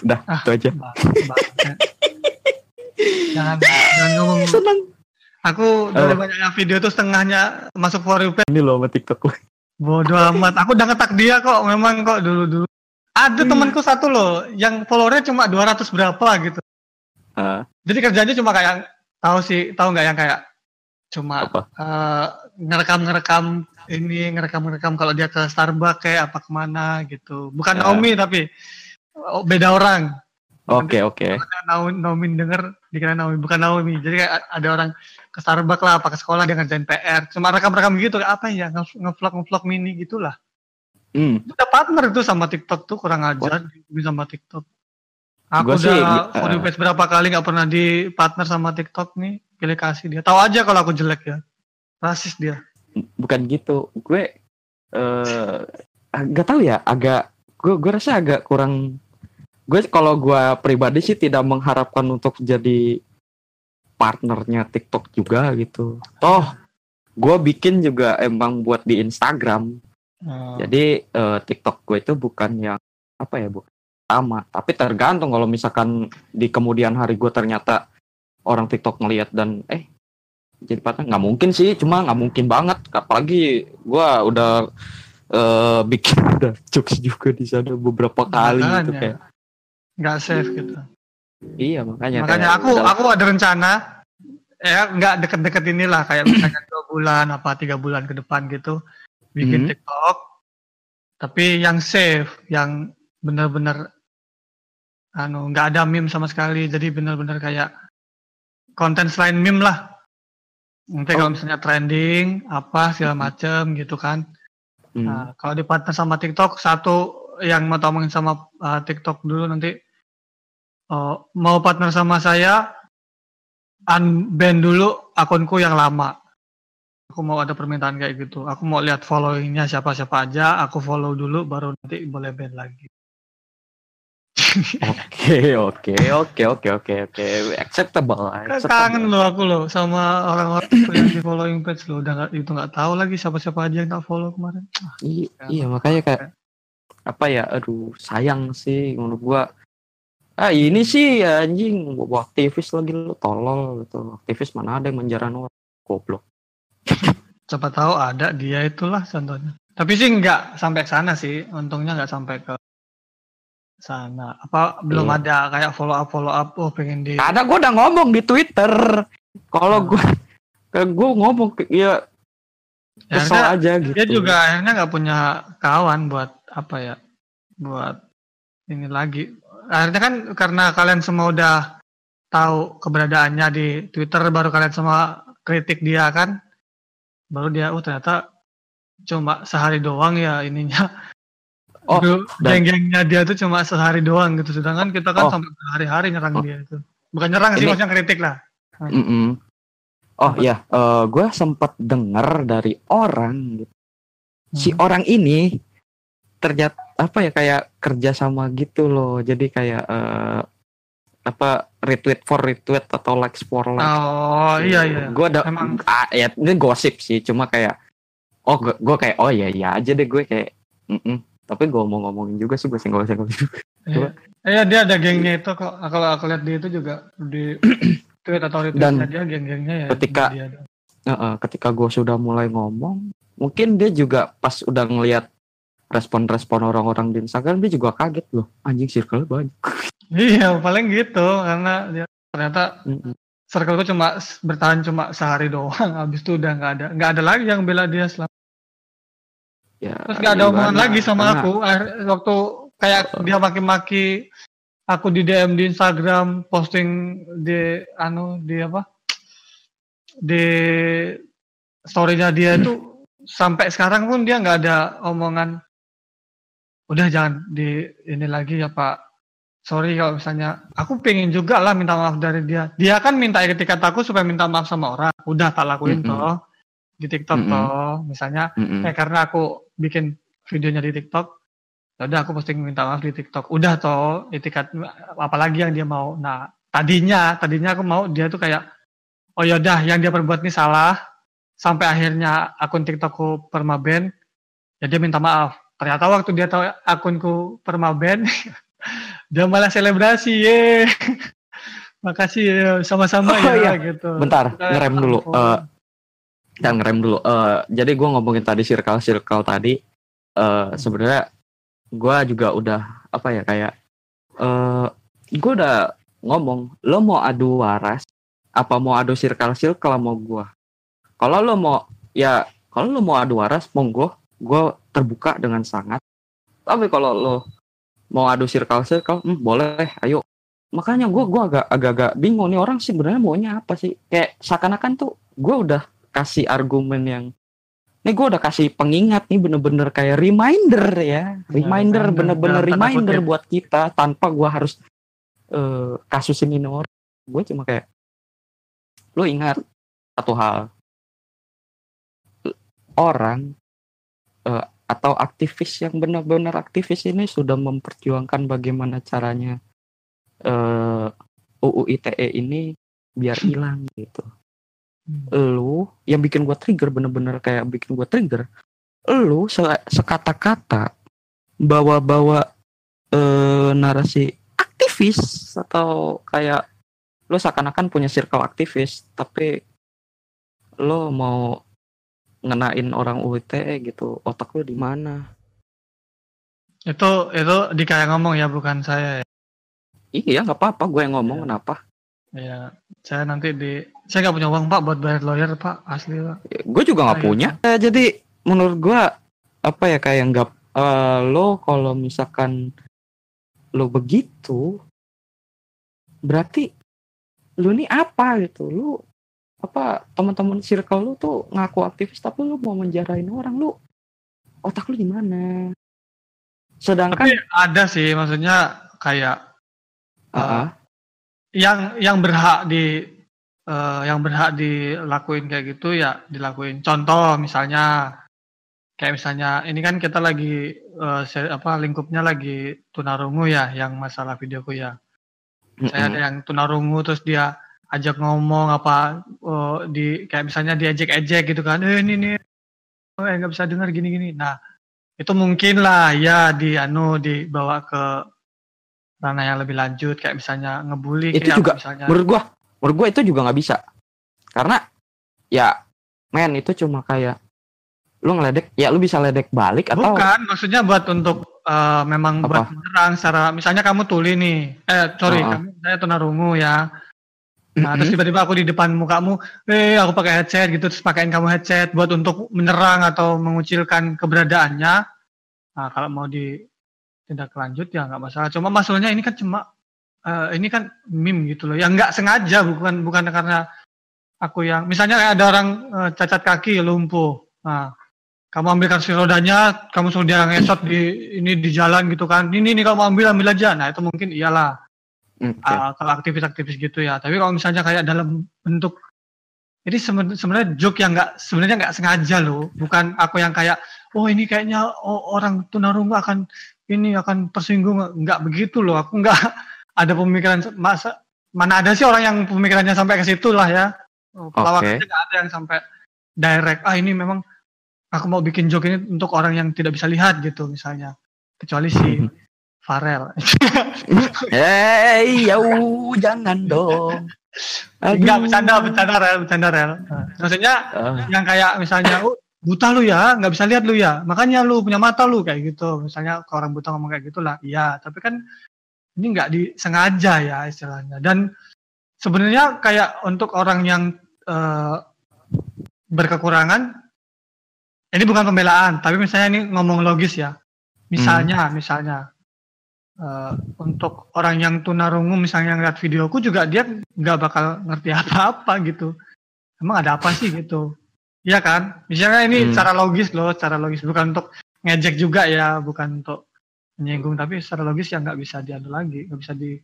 Udah
Ah.
itu aja.
Bang- bang- jangan jangan ngomong.
Seneng
Aku dari banyak video tuh setengahnya masuk for you page.
Ini loh sama TikTok.
Bodoh amat. Aku udah ngetak dia kok. Memang kok dulu-dulu. Ada
Hmm.
temanku satu loh, yang followernya cuma 200 berapa gitu.
Ah,
Jadi kerjanya cuma kayak tahu sih, tahu nggak yang kayak cuma
apa?
eh, ngerekam-ngerekam ini ngerekam-ngerekam kalau dia ke Starbucks kayak apa ke mana gitu. Bukan
Ya.
Naomi tapi oh, beda orang.
Oke oke.
Naomi, Naomi denger dikira Naomi bukan Naomi. Jadi kayak ada orang ke Starbucks lah, apa ke sekolah dia ngerjain PR. Cuma rekam-rekam gitu kayak apa ya nge- ngevlog ngevlog mini gitulah.
Hmm.
Udah partner itu sama TikTok tuh kurang ajar di sama TikTok. Aku
Gua
udah
sih, eh,
page berapa kali nggak pernah di partner sama TikTok nih. Pilih kasih dia. Tahu aja kalau aku jelek ya. Rasis dia.
bukan gitu gue eh nggak tahu ya agak gue gue rasa agak kurang gue kalau gue pribadi sih tidak mengharapkan untuk jadi partnernya TikTok juga gitu. Toh gue bikin juga emang buat di Instagram.
Oh.
jadi eh, TikTok gue itu bukan yang apa ya bukan sama. Tapi tergantung kalau misalkan di kemudian hari gue ternyata orang TikTok ngelihat dan eh jadi partner. Nggak mungkin sih cuma nggak mungkin banget. Apalagi gue udah eh, bikin udah jokes juga di sana beberapa kali gitu kayak
nggak safe gitu.
iya makanya
Makanya
kayak
aku
udah-
aku ada rencana ya nggak deket-deket inilah kayak misalnya dua bulan apa tiga bulan ke depan gitu bikin
Mhm.
TikTok tapi yang safe yang benar-benar anu nggak ada meme sama sekali jadi benar-benar kayak konten selain meme lah nanti
Oh.
kalau misalnya trending apa segala macem gitu kan
Hmm.
Nah, kalau di partner sama TikTok, satu yang mau ngomongin sama uh, TikTok dulu nanti uh, mau partner sama saya, unban dulu akunku yang lama. Aku mau ada permintaan kayak gitu. Aku mau lihat followingnya siapa-siapa aja, aku follow dulu, baru nanti boleh ban lagi.
Oke oke oke oke oke oke acceptable.
Kan
acceptable.
kangen loh aku loh sama orang-orang yang di following page loh. Udah nggak itu nggak tahu lagi siapa-siapa aja yang tak follow kemarin.
Iya, iya makanya kayak apa ya aduh sayang sih menurut gua ah ini sih anjing bawa aktivis lagi lu tolol gitu aktivis mana ada yang menjara orang goblok
Siapa tahu ada dia itulah contohnya. Tapi sih nggak sampai ke sana sih. Untungnya nggak sampai ke sana. Apa belum
Iya.
ada kayak follow up follow up. Oh pengen di.
karena gua udah ngomong di twitter kalau gua ke gua ngomong ya
Ya,
kesel
akhirnya
aja gitu
dia juga akhirnya nggak punya kawan buat apa ya? Buat ini lagi. Akhirnya kan karena kalian semua udah tahu keberadaannya di Twitter baru kalian semua kritik dia kan. Baru dia oh ternyata cuma sehari doang ya ininya.
Oh,
geng-gengnya dia tuh cuma sehari doang gitu. Sedangkan kita kan
Oh.
sampai berhari-hari nyerang
Oh.
dia itu. Bukan nyerang sih,
Ini-
maksudnya kritik lah.
Mm-mm. oh ya eh gua sempat dengar dari orang gitu. si
Hmm.
orang ini ternyata apa ya kayak kerja sama gitu loh jadi kayak eh, apa retweet for retweet atau likes for likes
Oh iya iya.
gue ada
Emang-
ah, ya ini gosip sih cuma kayak oh gue kayak oh ya ya aja deh gue kayak mm-mm. tapi gue mau ngomongin juga sih gue senggol senggol juga
Iya. Iya dia ada gengnya itu kok. Kalau aku lihat dia itu juga di tweet atau retweetnya
Dan
dia geng-gengnya ya.
ketika-
dia ada.
Heeh, ketika gue sudah mulai ngomong mungkin dia juga pas udah ngelihat respon-respon orang-orang di Instagram dia juga kaget loh anjing circle banyak
Iya paling gitu karena dia ternyata
Mm-mm.
circleku cuma s- bertahan cuma sehari doang. Habis itu udah nggak ada nggak ada lagi yang bela dia selama.
ya
Terus nggak ada omongan lagi sama
Karena-
aku. Akhir- waktu kayak dia maki-maki aku di DM di Instagram posting di anu di apa di storynya dia itu sampai sekarang pun dia nggak ada omongan udah jangan di ini lagi ya Pak sorry kalau misalnya aku pengen juga lah minta maaf dari dia dia kan minta ketika aku supaya minta maaf sama orang udah tak lakuin
Mm-mm.
toh di TikTok
Mm-mm.
toh misalnya
Mm-mm.
Eh karena aku bikin videonya di TikTok, ya udah aku posting minta maaf di TikTok. Udah toh, etikat apalagi yang dia mau. Nah, tadinya tadinya aku mau dia tuh kayak oh yaudah yang dia perbuat ini salah sampai akhirnya akun TikTokku permaban, ya dia minta maaf. Ternyata waktu dia tahu akunku permaban, dia malah selebrasi, ye. makasih ya sama-sama
Oh,
ya
iya.
gitu.
Bentar,
Kita
ngerem dulu. Eh, dan ngerem dulu. Eh, jadi gue ngomongin tadi circle circle tadi. eh Sebenarnya gue juga udah apa ya kayak. eh gue udah ngomong, lo mau adu waras, apa mau adu circle circle sama gue? Kalau lo mau, ya kalau lo mau adu waras, monggo, gue terbuka dengan sangat. Tapi kalau lo mau adu circle circle, hmm, boleh, ayo. Makanya gue gua agak agak-agak bingung nih orang sih sebenarnya maunya apa sih? Kayak seakan-akan tuh gue udah kasih argumen yang Nih gue udah kasih pengingat nih bener-bener kayak reminder ya. Reminder
reminder
bener-bener
tanda
reminder buat kita tanpa gua harus eh kasusin ini orang. Gue cuma kayak lo ingat satu hal. Orang eh, atau aktivis yang benar-benar aktivis ini sudah memperjuangkan bagaimana caranya eh UU ITE ini biar hilang gitu. Lu yang bikin gua trigger bener-bener kayak bikin gua trigger lu se- sekata-kata bawa-bawa eh, narasi aktivis atau kayak lu seakan-akan punya circle aktivis tapi lo mau ngenain orang UITE gitu otak lu di mana
Itu itu Dika yang ngomong ya bukan saya. ya.
iya nggak apa-apa gue yang ngomong
Iya.
kenapa
Ya, saya nanti di saya nggak punya uang pak buat bayar lawyer pak asli pak.
gue juga nggak punya Eh, jadi menurut gue apa ya kayak nggak eh, lo kalau misalkan lo begitu berarti lu ini apa gitu lu apa teman-teman circle lu tuh ngaku aktivis tapi lu mau menjarain orang lu otak lu di mana sedangkan
Tapi ada sih maksudnya kayak
Ah, ah.
yang yang berhak di eh, yang berhak dilakuin kayak gitu ya dilakuin. Contoh misalnya kayak misalnya ini kan kita lagi eh, se- apa lingkupnya lagi tunarungu ya yang masalah videoku ya. Saya ada
Mm-mm.
yang tunarungu terus dia ajak ngomong apa eh, di kayak misalnya diejek-ejek gitu kan. Eh ini nih oh, eh, nggak bisa dengar gini-gini. Nah, itu mungkin lah ya di anu dibawa ke ranah yang lebih lanjut kayak misalnya ngebully
Itu
kayak
juga
misalnya
menurut gua menurut gua itu juga nggak bisa karena ya men itu cuma kayak lu ngeledek ya lu bisa ledek balik atau
bukan maksudnya buat untuk eh, memang
Apa?
buat menyerang secara misalnya kamu tuli nih eh sorry
Oh, oh.
kamu saya tunarungu ya nah terus tiba-tiba aku di depan mukamu eh aku pakai headset gitu terus pakaiin kamu headset buat untuk menyerang atau mengucilkan keberadaannya. Nah kalau mau di tindak lanjut ya nggak masalah. Cuma masalahnya ini kan cuma eh, ini kan meme gitu loh. Yang nggak sengaja bukan bukan karena aku yang misalnya kayak ada orang eh, cacat kaki lumpuh. Nah kamu ambil kursi rodanya, kamu suruh dia ngesot di ini di jalan gitu kan. Ini nih kamu ambil ambil aja. Nah itu mungkin iyalah
Oke.
ah, kalau aktivis-aktivis gitu ya. Tapi kalau misalnya kayak dalam bentuk ini seben- sebenarnya joke yang nggak sebenarnya nggak sengaja loh. Bukan aku yang kayak oh ini kayaknya oh, orang tunarungu akan ini akan tersinggung. Nggak begitu loh. Aku nggak ada pemikiran masa mana ada sih orang yang pemikirannya sampai ke situ lah ya. Oh,
Oke.
aja nggak ada yang sampai direct. Ah ini memang aku mau bikin joke ini untuk orang yang tidak bisa lihat gitu misalnya. Kecuali si. Farel.
Hei, yau, jangan dong.
Enggak bercanda, bercanda rel, bercanda rel. Maksudnya
Ah,
yang kayak misalnya, oh, buta lu ya, nggak bisa lihat lu ya, makanya lu punya mata lu kayak gitu. Misalnya ke orang buta ngomong kayak gitulah, iya. Tapi kan ini nggak disengaja ya istilahnya. Dan sebenarnya kayak untuk orang yang eh, berkekurangan, ini bukan pembelaan, tapi misalnya ini ngomong logis ya. Misalnya, misalnya eh, untuk orang yang tunarungu misalnya ngeliat videoku juga dia nggak bakal ngerti apa-apa gitu. Emang ada apa sih gitu? Iya kan? Misalnya ini
Hmm.
secara logis loh, secara logis bukan untuk ngejek juga ya, bukan untuk menyinggung, tapi secara logis ya nggak bisa diadu lagi, nggak bisa di,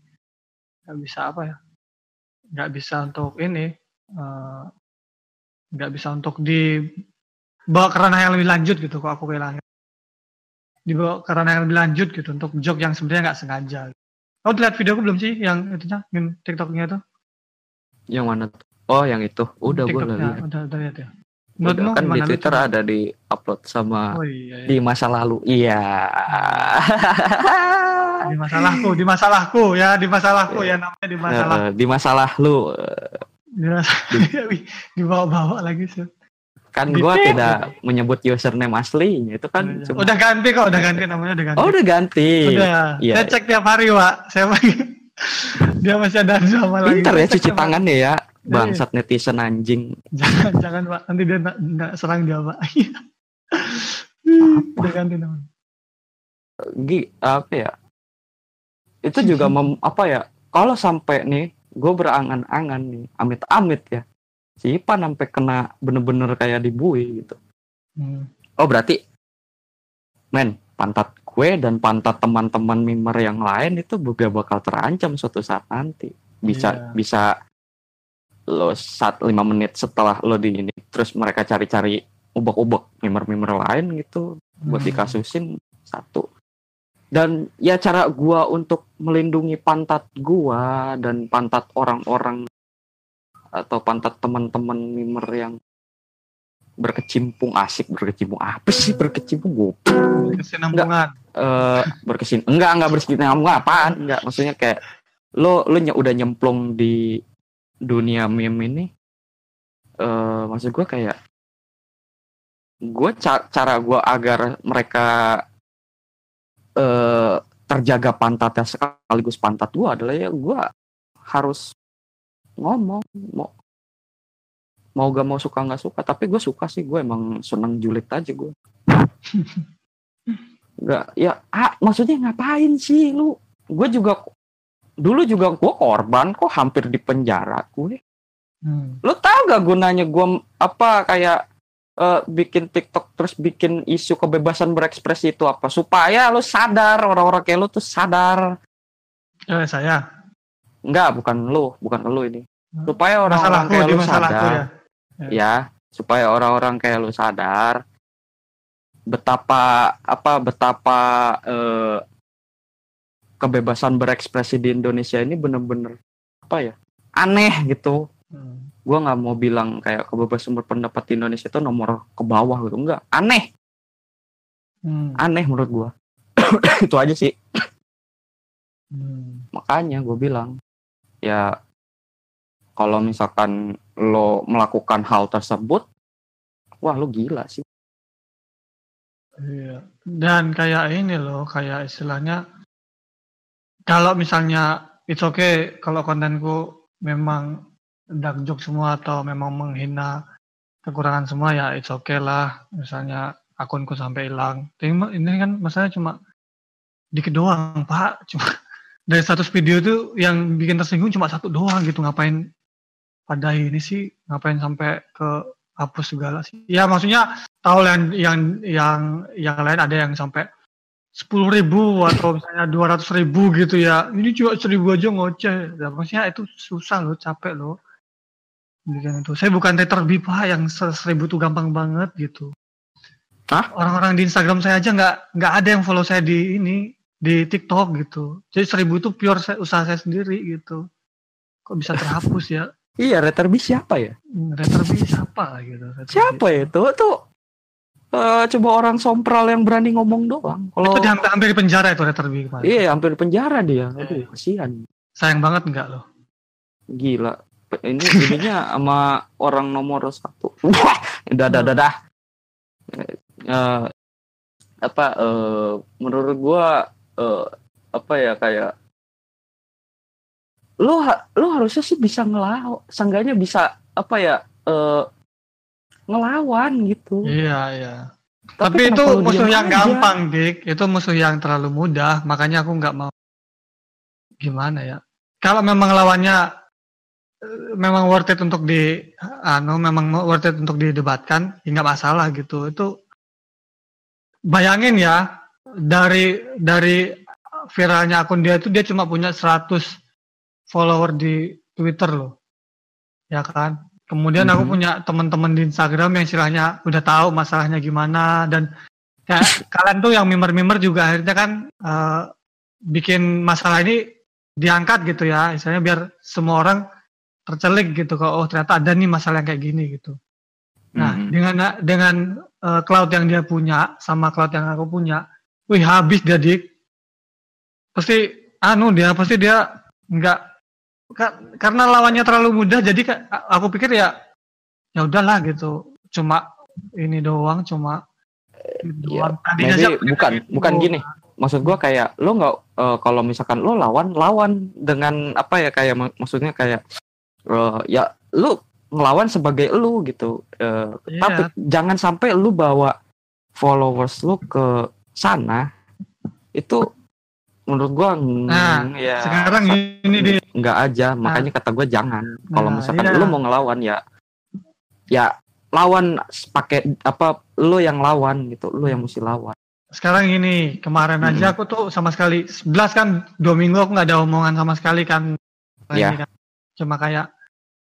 nggak bisa apa ya, nggak bisa untuk ini, eh, nggak bisa untuk dibawa ke ranah yang lebih lanjut gitu. Kok aku kehilangan dibawa ke ranah yang lebih lanjut gitu untuk joke yang sebenarnya nggak sengaja. Kau lihat videoku belum sih yang itunya, meme TikToknya itu?
yang mana? Oh, yang itu. Udah gue lihat.
udah, udah lihat ya. Menurutmu
Udah, kan di Twitter ada di upload sama
Oh iya, iya.
di masa lalu. Iya.
di masalahku, di masalahku ya, di masalahku ya namanya di masalah.
Eh, di masalah lu
Di masalah. Wih, dibawa-bawa lagi sih.
Kan
Twitter.
tidak menyebut username aslinya itu kan cuma
Udah ganti kok, udah ganti namanya udah ganti.
Oh, udah ganti.
Udah.
Iya.
Saya cek tiap hari, Pak. Saya dia masih ada sama lagi.
Pinter ya cuci tangan ya ya. Bangsat netizen anjing.
Jangan, jangan, Pak. Nanti dia nak serang dia, Pak. udah ganti namanya.
Gi, apa ya? Itu juga mem, apa ya? Kalau sampai nih, gue berangan-angan nih, amit-amit ya. Si Ipan sampai kena bener-bener kayak dibui gitu.
Hmm.
Oh berarti, men, pantat gue dan pantat teman-teman mimer yang lain itu juga bakal terancam suatu saat nanti. Bisa
Iya.
bisa lo saat lima menit setelah lo di ini, terus mereka cari-cari ubek-ubek mimer-mimer lain gitu, buat
Hmm.
dikasusin satu. Dan ya cara gua untuk melindungi pantat gua dan pantat orang-orang atau pantat teman-teman mimer yang berkecimpung asik berkecimpung. Apa sih berkecimpung? Gue
Kesinambungan.
eh berkesin enggak enggak berkesinambung apaan? Enggak maksudnya kayak lo lo ny- udah nyemplung di dunia meme ini eh maksud gue kayak gue cara gue agar mereka eh terjaga pantatnya sekaligus pantat gue adalah ya gue harus ngomong mau mau gak mau suka nggak suka. Tapi gue suka sih gue emang seneng julid aja gue. Nggak ya ah, maksudnya ngapain sih lu? Gue juga dulu juga gue korban kok hampir di penjara gue.
Hmm.
lu tau gak gunanya gue apa kayak eh, bikin TikTok terus bikin isu kebebasan berekspresi itu apa? Supaya lu sadar orang-orang kayak lu tuh sadar.
Eh, saya.
Enggak bukan lu bukan lu ini. Supaya orang-orang kayak
di
lu sadar.
ya.
ya. Supaya orang-orang kayak lu sadar betapa apa betapa eh, kebebasan berekspresi di Indonesia ini bener-bener apa ya aneh gitu.
Hmm.
gua nggak mau bilang kayak kebebasan berpendapat di Indonesia itu nomor ke bawah gitu. Enggak aneh.
Hmm.
aneh menurut gua. Itu aja sih.
Hmm.
makanya gue bilang ya kalau misalkan lo melakukan hal tersebut wah lo gila sih
Iya. Dan kayak ini loh, kayak istilahnya kalau misalnya it's okay kalau kontenku memang dark joke semua atau memang menghina kekurangan semua ya it's okay lah. Misalnya akunku sampai hilang. Ini kan masalahnya cuma dikit doang, Pak. Cuma dari 100 video tuh yang bikin tersinggung cuma satu doang gitu. Ngapain pada ini sih? Ngapain sampai ke hapus segala sih? Ya maksudnya tahu yang yang yang yang lain ada yang sampai sepuluh ribu atau misalnya dua ratus ribu gitu ya ini cuma seribu aja ngoceh ya, maksudnya itu susah loh capek loh bikin itu saya bukan Twitter B pak yang se- seribu tuh gampang banget gitu
Hah?
orang-orang di Instagram saya aja nggak nggak ada yang follow saya di ini di TikTok gitu. Jadi seribu itu pure saya, usaha saya sendiri gitu. Kok bisa terhapus ya?
Iya Retterby siapa ya?
Twitter B siapa gitu Retterby.
siapa ya itu? Tuh eh, coba orang sompral yang berani ngomong doang. Kalau
itu di hampir, hampir di penjara itu B kemarin.
Iya hampir di penjara dia. Aduh kasihan.
Sayang banget enggak loh
gila. Ini ininya sama orang nomor satu. Wah dah dah dah dah Eh, apa eh, menurut gua eh, apa ya kayak lo ha- lo harusnya sih bisa ngelawan seenggaknya bisa apa ya eh, ngelawan gitu
Iya, iya. Tapi, itu
kenapa lo
musuh yang
aja?
gampang, Dik. Itu musuh yang terlalu mudah, makanya aku nggak mau. Gimana ya? Kalau memang lawannya eh, memang worth it untuk di, anu, memang worth it untuk didebatkan, ya nggak masalah gitu. Itu bayangin ya, dari dari viralnya akun dia itu dia cuma punya 100 follower di Twitter loh, ya kan? Kemudian aku
Mhm.
punya teman-teman di Instagram yang istilahnya udah tahu masalahnya gimana dan ya, kalian tuh yang mimer-mimer juga akhirnya kan eh, bikin masalah ini diangkat gitu ya, istilahnya biar semua orang tercelik gitu kok oh ternyata ada nih masalah yang kayak gini gitu. Nah,
Hmm.
dengan dengan eh, cloud yang dia punya sama cloud yang aku punya, wih habis dia dik. Pasti anu dia pasti dia nggak ka- karena lawannya terlalu mudah jadi ka- aku pikir ya ya udahlah gitu. Cuma ini doang cuma
Iya,
doang. Pikir
bukan
gitu.
bukan gini maksud gua kayak lo nggak eh, kalau misalkan lo lawan lawan dengan apa ya kayak mak- maksudnya kayak eh, ya lo ngelawan sebagai lo gitu Eh,
Iya.
tapi jangan sampai lo bawa followers lo ke sana itu menurut gua mm,
Nah,
ya
Sekarang ini dia
nggak aja makanya kata gua jangan kalau
Nah,
misalkan
iya.
lo mau ngelawan ya ya lawan pakai apa lo yang lawan gitu lo yang mesti lawan
sekarang ini kemarin
Mm-mm.
aja aku tuh sama sekali 11 kan dua minggu aku nggak ada omongan sama sekali kan
Iya.
Ini kan. cuma kayak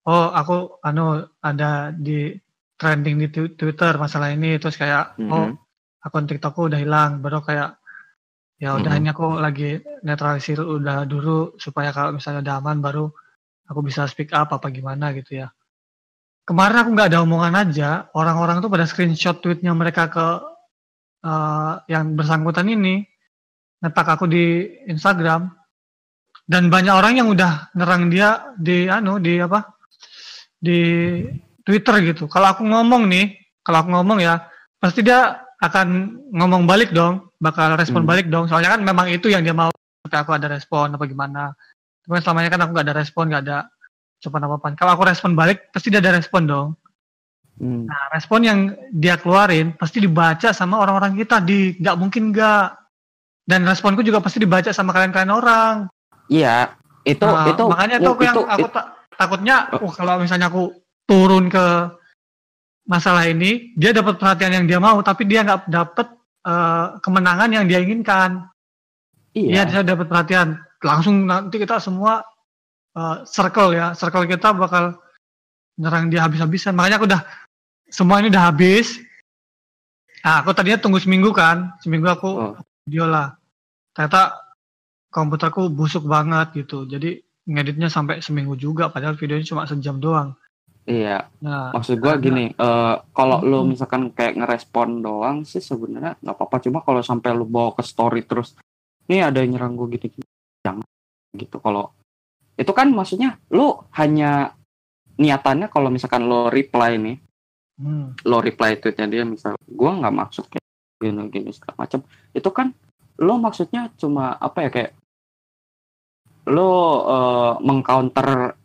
oh aku anu ada di trending di Twi- Twitter masalah ini terus kayak oh
Mhm.
Akun TikTokku udah hilang. Baru kayak ya udah
Mhm.
ini aku lagi netralisir udah dulu supaya kalau misalnya udah aman baru aku bisa speak up apa gimana gitu ya. Kemarin aku nggak ada omongan aja orang-orang tuh pada screenshot tweetnya mereka ke eh, yang bersangkutan ini ngetak aku di Instagram dan banyak orang yang udah nerang dia di anu di apa di Twitter gitu. Kalau aku ngomong nih kalau aku ngomong ya pasti dia akan ngomong balik dong bakal respon
Hmm.
balik dong soalnya kan memang itu yang dia mau tapi aku ada respon apa gimana Cuman selamanya kan aku nggak ada respon nggak ada coba apa kalau aku respon balik pasti dia ada respon dong
Hmm.
Nah, respon yang dia keluarin pasti dibaca sama orang-orang kita di nggak mungkin nggak. Dan responku juga pasti dibaca sama kalian-kalian orang.
Iya, itu
Nah,
itu
makanya tuh aku yang
itu-
aku
itu-
ta- takutnya, oh kalau misalnya aku turun ke masalah ini, dia dapat perhatian yang dia mau, tapi dia nggak dapat eh, kemenangan yang dia inginkan.
iya.
Dia dapat perhatian, langsung nanti kita semua eh, circle ya, circle kita bakal nyerang dia habis-habisan. Makanya aku udah semua ini udah habis. Nah, aku tadinya tunggu seminggu kan, seminggu aku
Oh.
video lah. Ternyata komputerku busuk banget gitu. Jadi ngeditnya sampai seminggu juga, padahal videonya cuma sejam doang.
Iya,
Nah,
maksud gua
karena-
gini, eh kalau lu
Hmm.
misalkan kayak ngerespon doang sih sebenarnya nggak apa-apa. Cuma kalau sampai lu bawa ke story terus, nih ada yang nyerang gua gini-gini, jangan gitu. Kalau itu kan maksudnya lu hanya niatannya kalau misalkan lo reply nih,
hmm,
lo reply tweetnya dia misal, gua nggak maksud kayak gini-gini segala macam. Itu kan lo maksudnya cuma apa ya kayak lo eh, mengcounter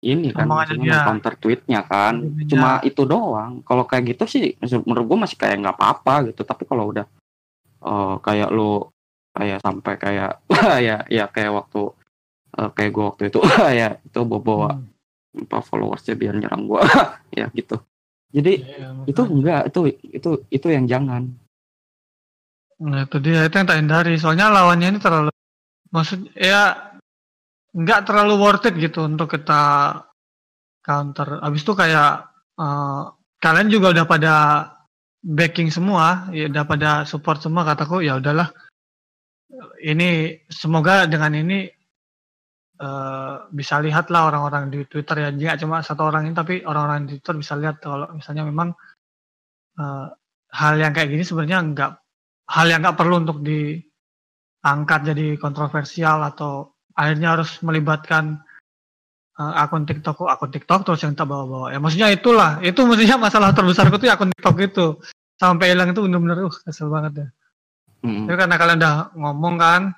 ini kan,
Omongannya
maksudnya
dia.
mengcounter tweetnya kan.
Tweetnya.
Cuma itu doang. Kalau kayak gitu sih, menurut gua masih kayak nggak apa-apa gitu. Tapi kalau udah eh, kayak lo kayak sampai kayak ya ya kayak waktu eh, kayak gua waktu itu ya itu bawa bawa
hmm.
apa followersnya biar nyerang gua ya gitu. Jadi
Iya,
itu
makanya.
enggak itu itu itu yang jangan
Nah, itu dia itu yang tak hindari. Soalnya lawannya ini terlalu maksud ya nggak terlalu worth it gitu untuk kita counter. Abis itu kayak eh, kalian juga udah pada backing semua, ya udah pada support semua kataku ya udahlah. Ini semoga dengan ini eh, bisa lihat lah orang-orang di Twitter ya, nggak cuma satu orang ini tapi orang-orang di Twitter bisa lihat kalau misalnya memang eh, hal yang kayak gini sebenarnya nggak hal yang nggak perlu untuk diangkat jadi kontroversial atau akhirnya harus melibatkan uh, akun TikTok. Akun TikTok terus yang tak bawa-bawa? Ya maksudnya itulah. Itu maksudnya masalah terbesarku tuh ya akun TikTok itu. Sampai hilang itu benar-benar uh kesel banget ya
Mm.
tapi karena kalian udah ngomong kan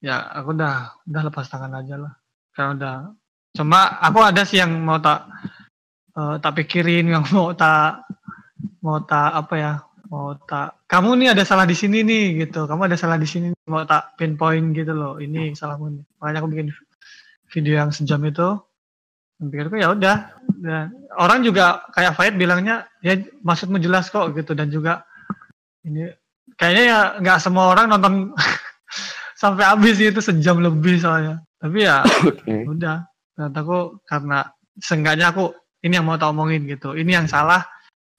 ya aku udah udah lepas tangan aja lah. Karena udah cuma aku ada sih yang mau tak eh, tak pikirin yang mau tak mau tak apa ya mau tak kamu nih ada salah di sini nih gitu. Kamu ada salah di sini nih. mau tak pinpoint gitu loh. Ini salahmu nih. Makanya aku bikin video yang sejam itu. Pikirku ya udah. Dan orang juga kayak Faid bilangnya ya maksudmu jelas kok gitu. Dan juga ini kayaknya ya nggak semua orang nonton sampai habis itu sejam lebih soalnya. Tapi ya
Oke.
udah. Ternyata aku karena seenggaknya aku ini yang mau tak omongin gitu. Ini yang salah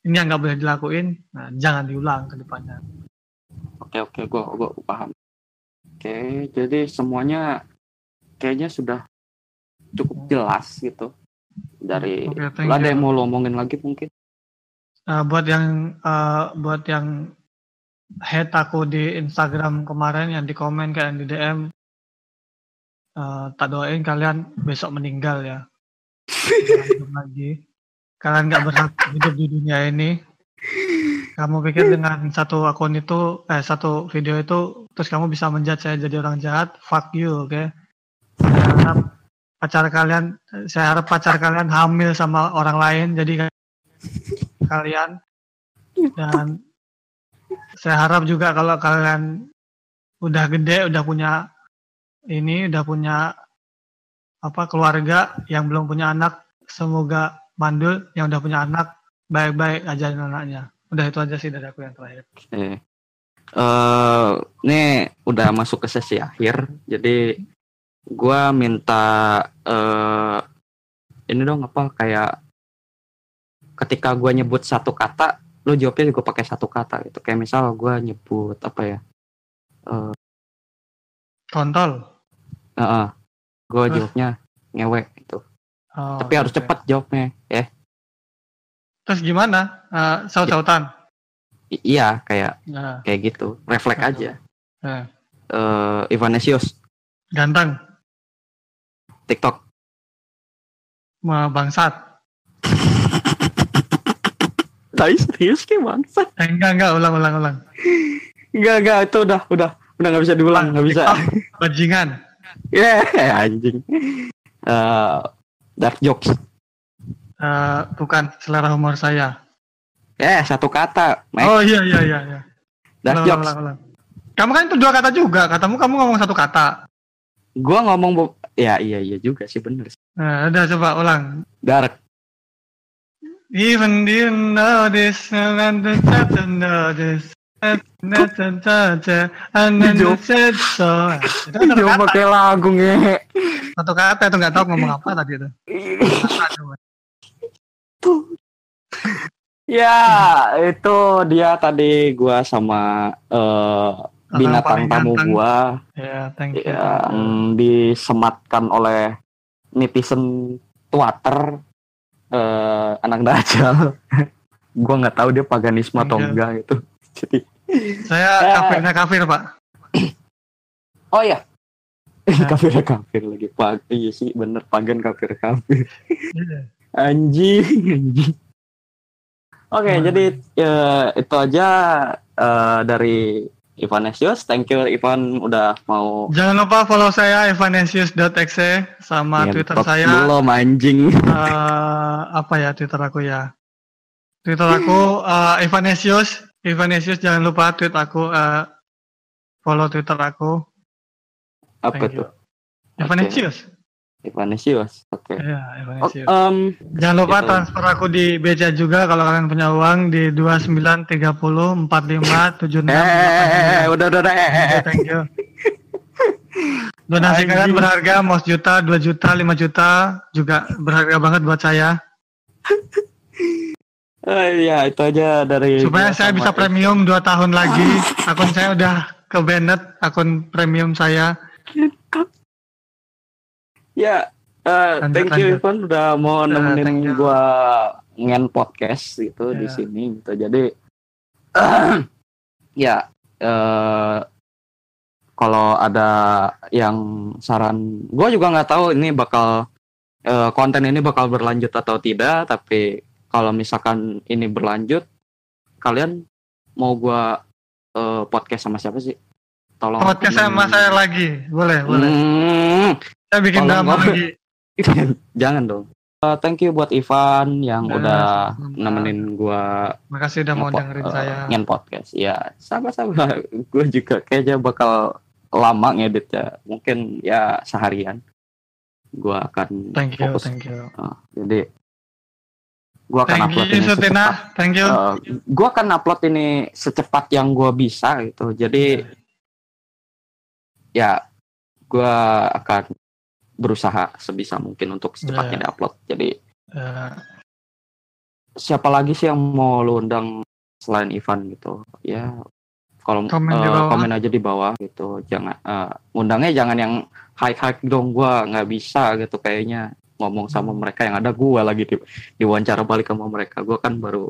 ini yang nggak boleh dilakuin nah jangan diulang ke depannya
Oke oke gua gua paham. Oke, jadi semuanya kayaknya sudah cukup jelas gitu. Dari
Oke, thank
ada yang mau lo omongin lagi mungkin?
uh, buat yang uh, buat yang head aku di Instagram kemarin yang di komen kayak di DM uh, tak doain kalian besok meninggal ya lagi kalian nggak berhak hidup di dunia ini. Kamu pikir dengan satu akun itu eh satu video itu terus kamu bisa menjat saya jadi orang jahat? Fuck you oke? Okay? saya harap pacar kalian saya harap pacar kalian hamil sama orang lain jadi kalian. Dan saya harap juga kalau kalian udah gede udah punya ini udah punya apa keluarga yang belum punya anak semoga mandul yang udah punya anak baik-baik ajarin anaknya. Udah itu aja sih dari aku yang terakhir.
Eh. Uh, ini udah masuk ke sesi akhir. Jadi gua minta uh, ini dong apa kayak ketika gua nyebut satu kata lu jawabnya juga pakai satu kata gitu. Kayak misal gua nyebut apa ya uh,
kontol.
Uh, uh, gue jawabnya ngewek oh, tapi harus okay. cepat jawabnya ya.
Terus gimana? Uh, saut-sautan?
Iya kayak nah. kayak gitu. Refleks aja. Nah. uh, Ivanesius.
Ganteng.
TikTok.
Bangsat.
Tapi serius kayak bangsat.
Eh, enggak enggak. Ulang ulang ulang.
Enggak enggak. Itu udah udah. Udah nggak bisa diulang nggak bisa.
Bajingan.
Ya yeah, anjing. Uh, dark jokes
uh, bukan selera humor saya
Eh, satu kata.
Mike. Oh iya iya iya. iya.
Dark jokes. Ulang, ulang.
Kamu kan itu dua kata juga. Katamu kamu ngomong satu kata.
Gua ngomong ya iya iya juga sih bener.
Nah, udah coba ulang.
Dark.
Even you know this and the to know this.
Itu pakai lagu nge.
Satu kata itu nggak tahu ngomong apa tadi itu.
Ya, itu dia tadi gua sama uh, binatang tamu gua.
You.
Yang disematkan oleh netizen Twitter uh, anak dajal. gua nggak tahu dia paganisme atau enggak gitu. Jadi
saya ya. kafirnya kafir, Pak.
oh ya. kafir kafir lagi pak iya sih bener pagan kafir kafir iya. anjing anjing Oke, okay, jadi ya, itu aja uh, dari Ivanesius. Thank you Ivan udah mau.
Jangan lupa follow saya ivanesius.exe sama ya, Twitter saya.
Belum anjing.
Uh, apa ya Twitter aku ya? Twitter aku uh, Ivanesius. Ivanesius jangan lupa tweet aku uh, follow Twitter aku.
Apa Thank tuh?
Ivanesius. Okay.
Ivanesius. Oke. Okay.
Iya, Ivanesius. Oh, um, Jangan lupa gitu. transfer aku di BCA juga kalau kalian punya uang di 2930 45 76 Eh,
eh, udah udah udah.
Eh, thank you. Donasi kalian berharga, mau juta, 2 juta, 5 juta juga berharga banget buat saya.
Uh, ya itu aja dari
supaya saya bisa premium 2 tahun lagi akun saya udah ke Bennett akun premium saya
Ya, uh, thank you Ivan udah mau nemenin uh, gua ngen podcast gitu yeah. di ya. sini gitu. Jadi uh, ya uh, kalau ada yang saran, gue juga nggak tahu ini bakal uh, konten ini bakal berlanjut atau tidak. Tapi kalau misalkan ini berlanjut, kalian mau gue uh, podcast sama siapa sih?
Tolong. Podcast sama saya lagi, boleh, boleh. Hmm, kita bikin nama lagi.
Jangan dong. Uh, thank you buat Ivan yang ya, udah sama. nemenin gua.
Makasih udah mau dengerin uh, saya.
Ngen podcast. Ya, sama-sama. gue juga kayaknya bakal lama ngedit ya. Mungkin ya seharian. Gua akan
Thank you, fokus. thank you.
Uh, jadi gua akan
thank
upload
you, ini secepat. Thank you. Uh,
gua akan upload ini secepat yang gua bisa gitu. Jadi yeah. ya gua akan berusaha sebisa mungkin untuk secepatnya yeah. diupload. Jadi yeah. siapa lagi sih yang mau lu undang selain Ivan gitu? Ya kalau komen, uh, komen aja di bawah gitu. Jangan uh, undangnya jangan yang high high dong gua nggak bisa gitu kayaknya ngomong sama mereka yang ada gua lagi di, diwawancara balik sama mereka. Gua kan baru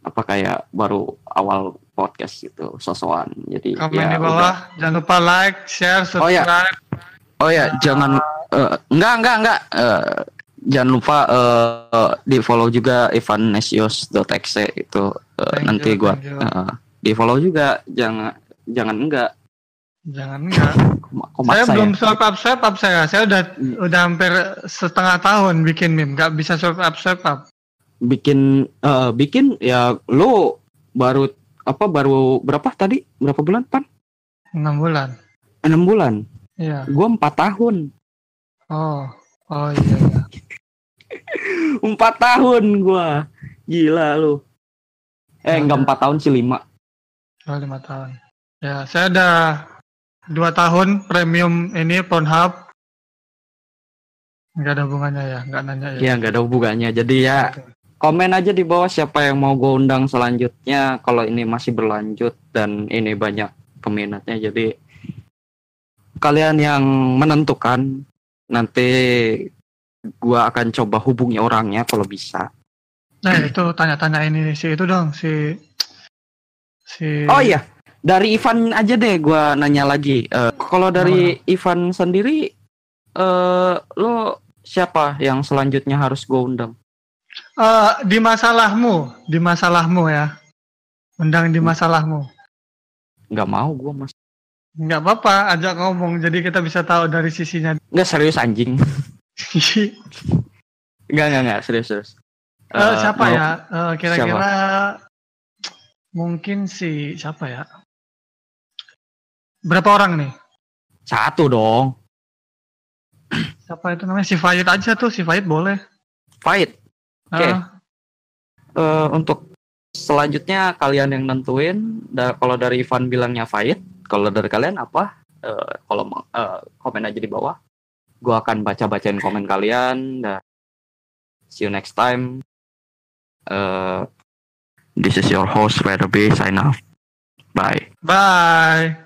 apa kayak baru awal podcast gitu sosokan jadi
Komen
ya
di bawah.
udah.
Jangan lupa like, share,
Oh, ya.
subscribe.
oh ya jangan eh, enggak enggak enggak eh, jangan lupa eh, di follow juga ivanesios.exe itu eh,
Thank
nanti
you,
gua
thank you.
eh, di follow juga jangan jangan enggak
Jangan enggak. saya belum
ya?
swipe up swipe up saya. Saya udah
Hmm.
udah hampir setengah tahun bikin meme, nggak bisa swipe up swipe up.
bikin eh, bikin ya lu baru apa baru berapa tadi berapa bulan pan
enam bulan.
enam bulan
Iya.
gua empat tahun
Oh. Oh iya iya.
empat tahun gua gila lu eh enggak empat tahun sih lima
Oh, lima tahun. Ya, saya ada dua tahun premium ini Pornhub. Nggak ada hubungannya ya, nggak nanya ya.
ya nggak ada hubungannya jadi ya komen aja di bawah siapa yang mau gue undang selanjutnya kalau ini masih berlanjut dan ini banyak peminatnya jadi kalian yang menentukan nanti gua akan coba hubungi orangnya kalau bisa
Nah itu tanya-tanya ini si itu dong si si.
oh iya dari Ivan aja deh gua nanya lagi Eh, kalau dari Ivan sendiri eh lo siapa yang selanjutnya harus gue undang
Eh, di masalahmu, di masalahmu ya. Undang di masalahmu.
nggak mau gua mas
Nggak apa-apa, ajak ngomong jadi kita bisa tahu dari sisinya.
nggak serius anjing nggak nggak nggak serius serius
Eh,
Eh,
siapa
mau-
ya? Eh, Kira-kira mungkin si siapa ya? Berapa orang nih?
Satu dong.
Siapa itu namanya? Si Fayed aja tuh, si Fayed boleh.
Fight. Oke.
Eh,
Eh, untuk selanjutnya kalian yang nentuin. Da kalau dari Ivan bilangnya fight. Kalau dari kalian apa? Eh, kalau eh, komen aja di bawah. Gua akan baca-bacain komen kalian. Dan see you next time. Eh, this is your host Weatherby. Sign off. Bye.
Bye.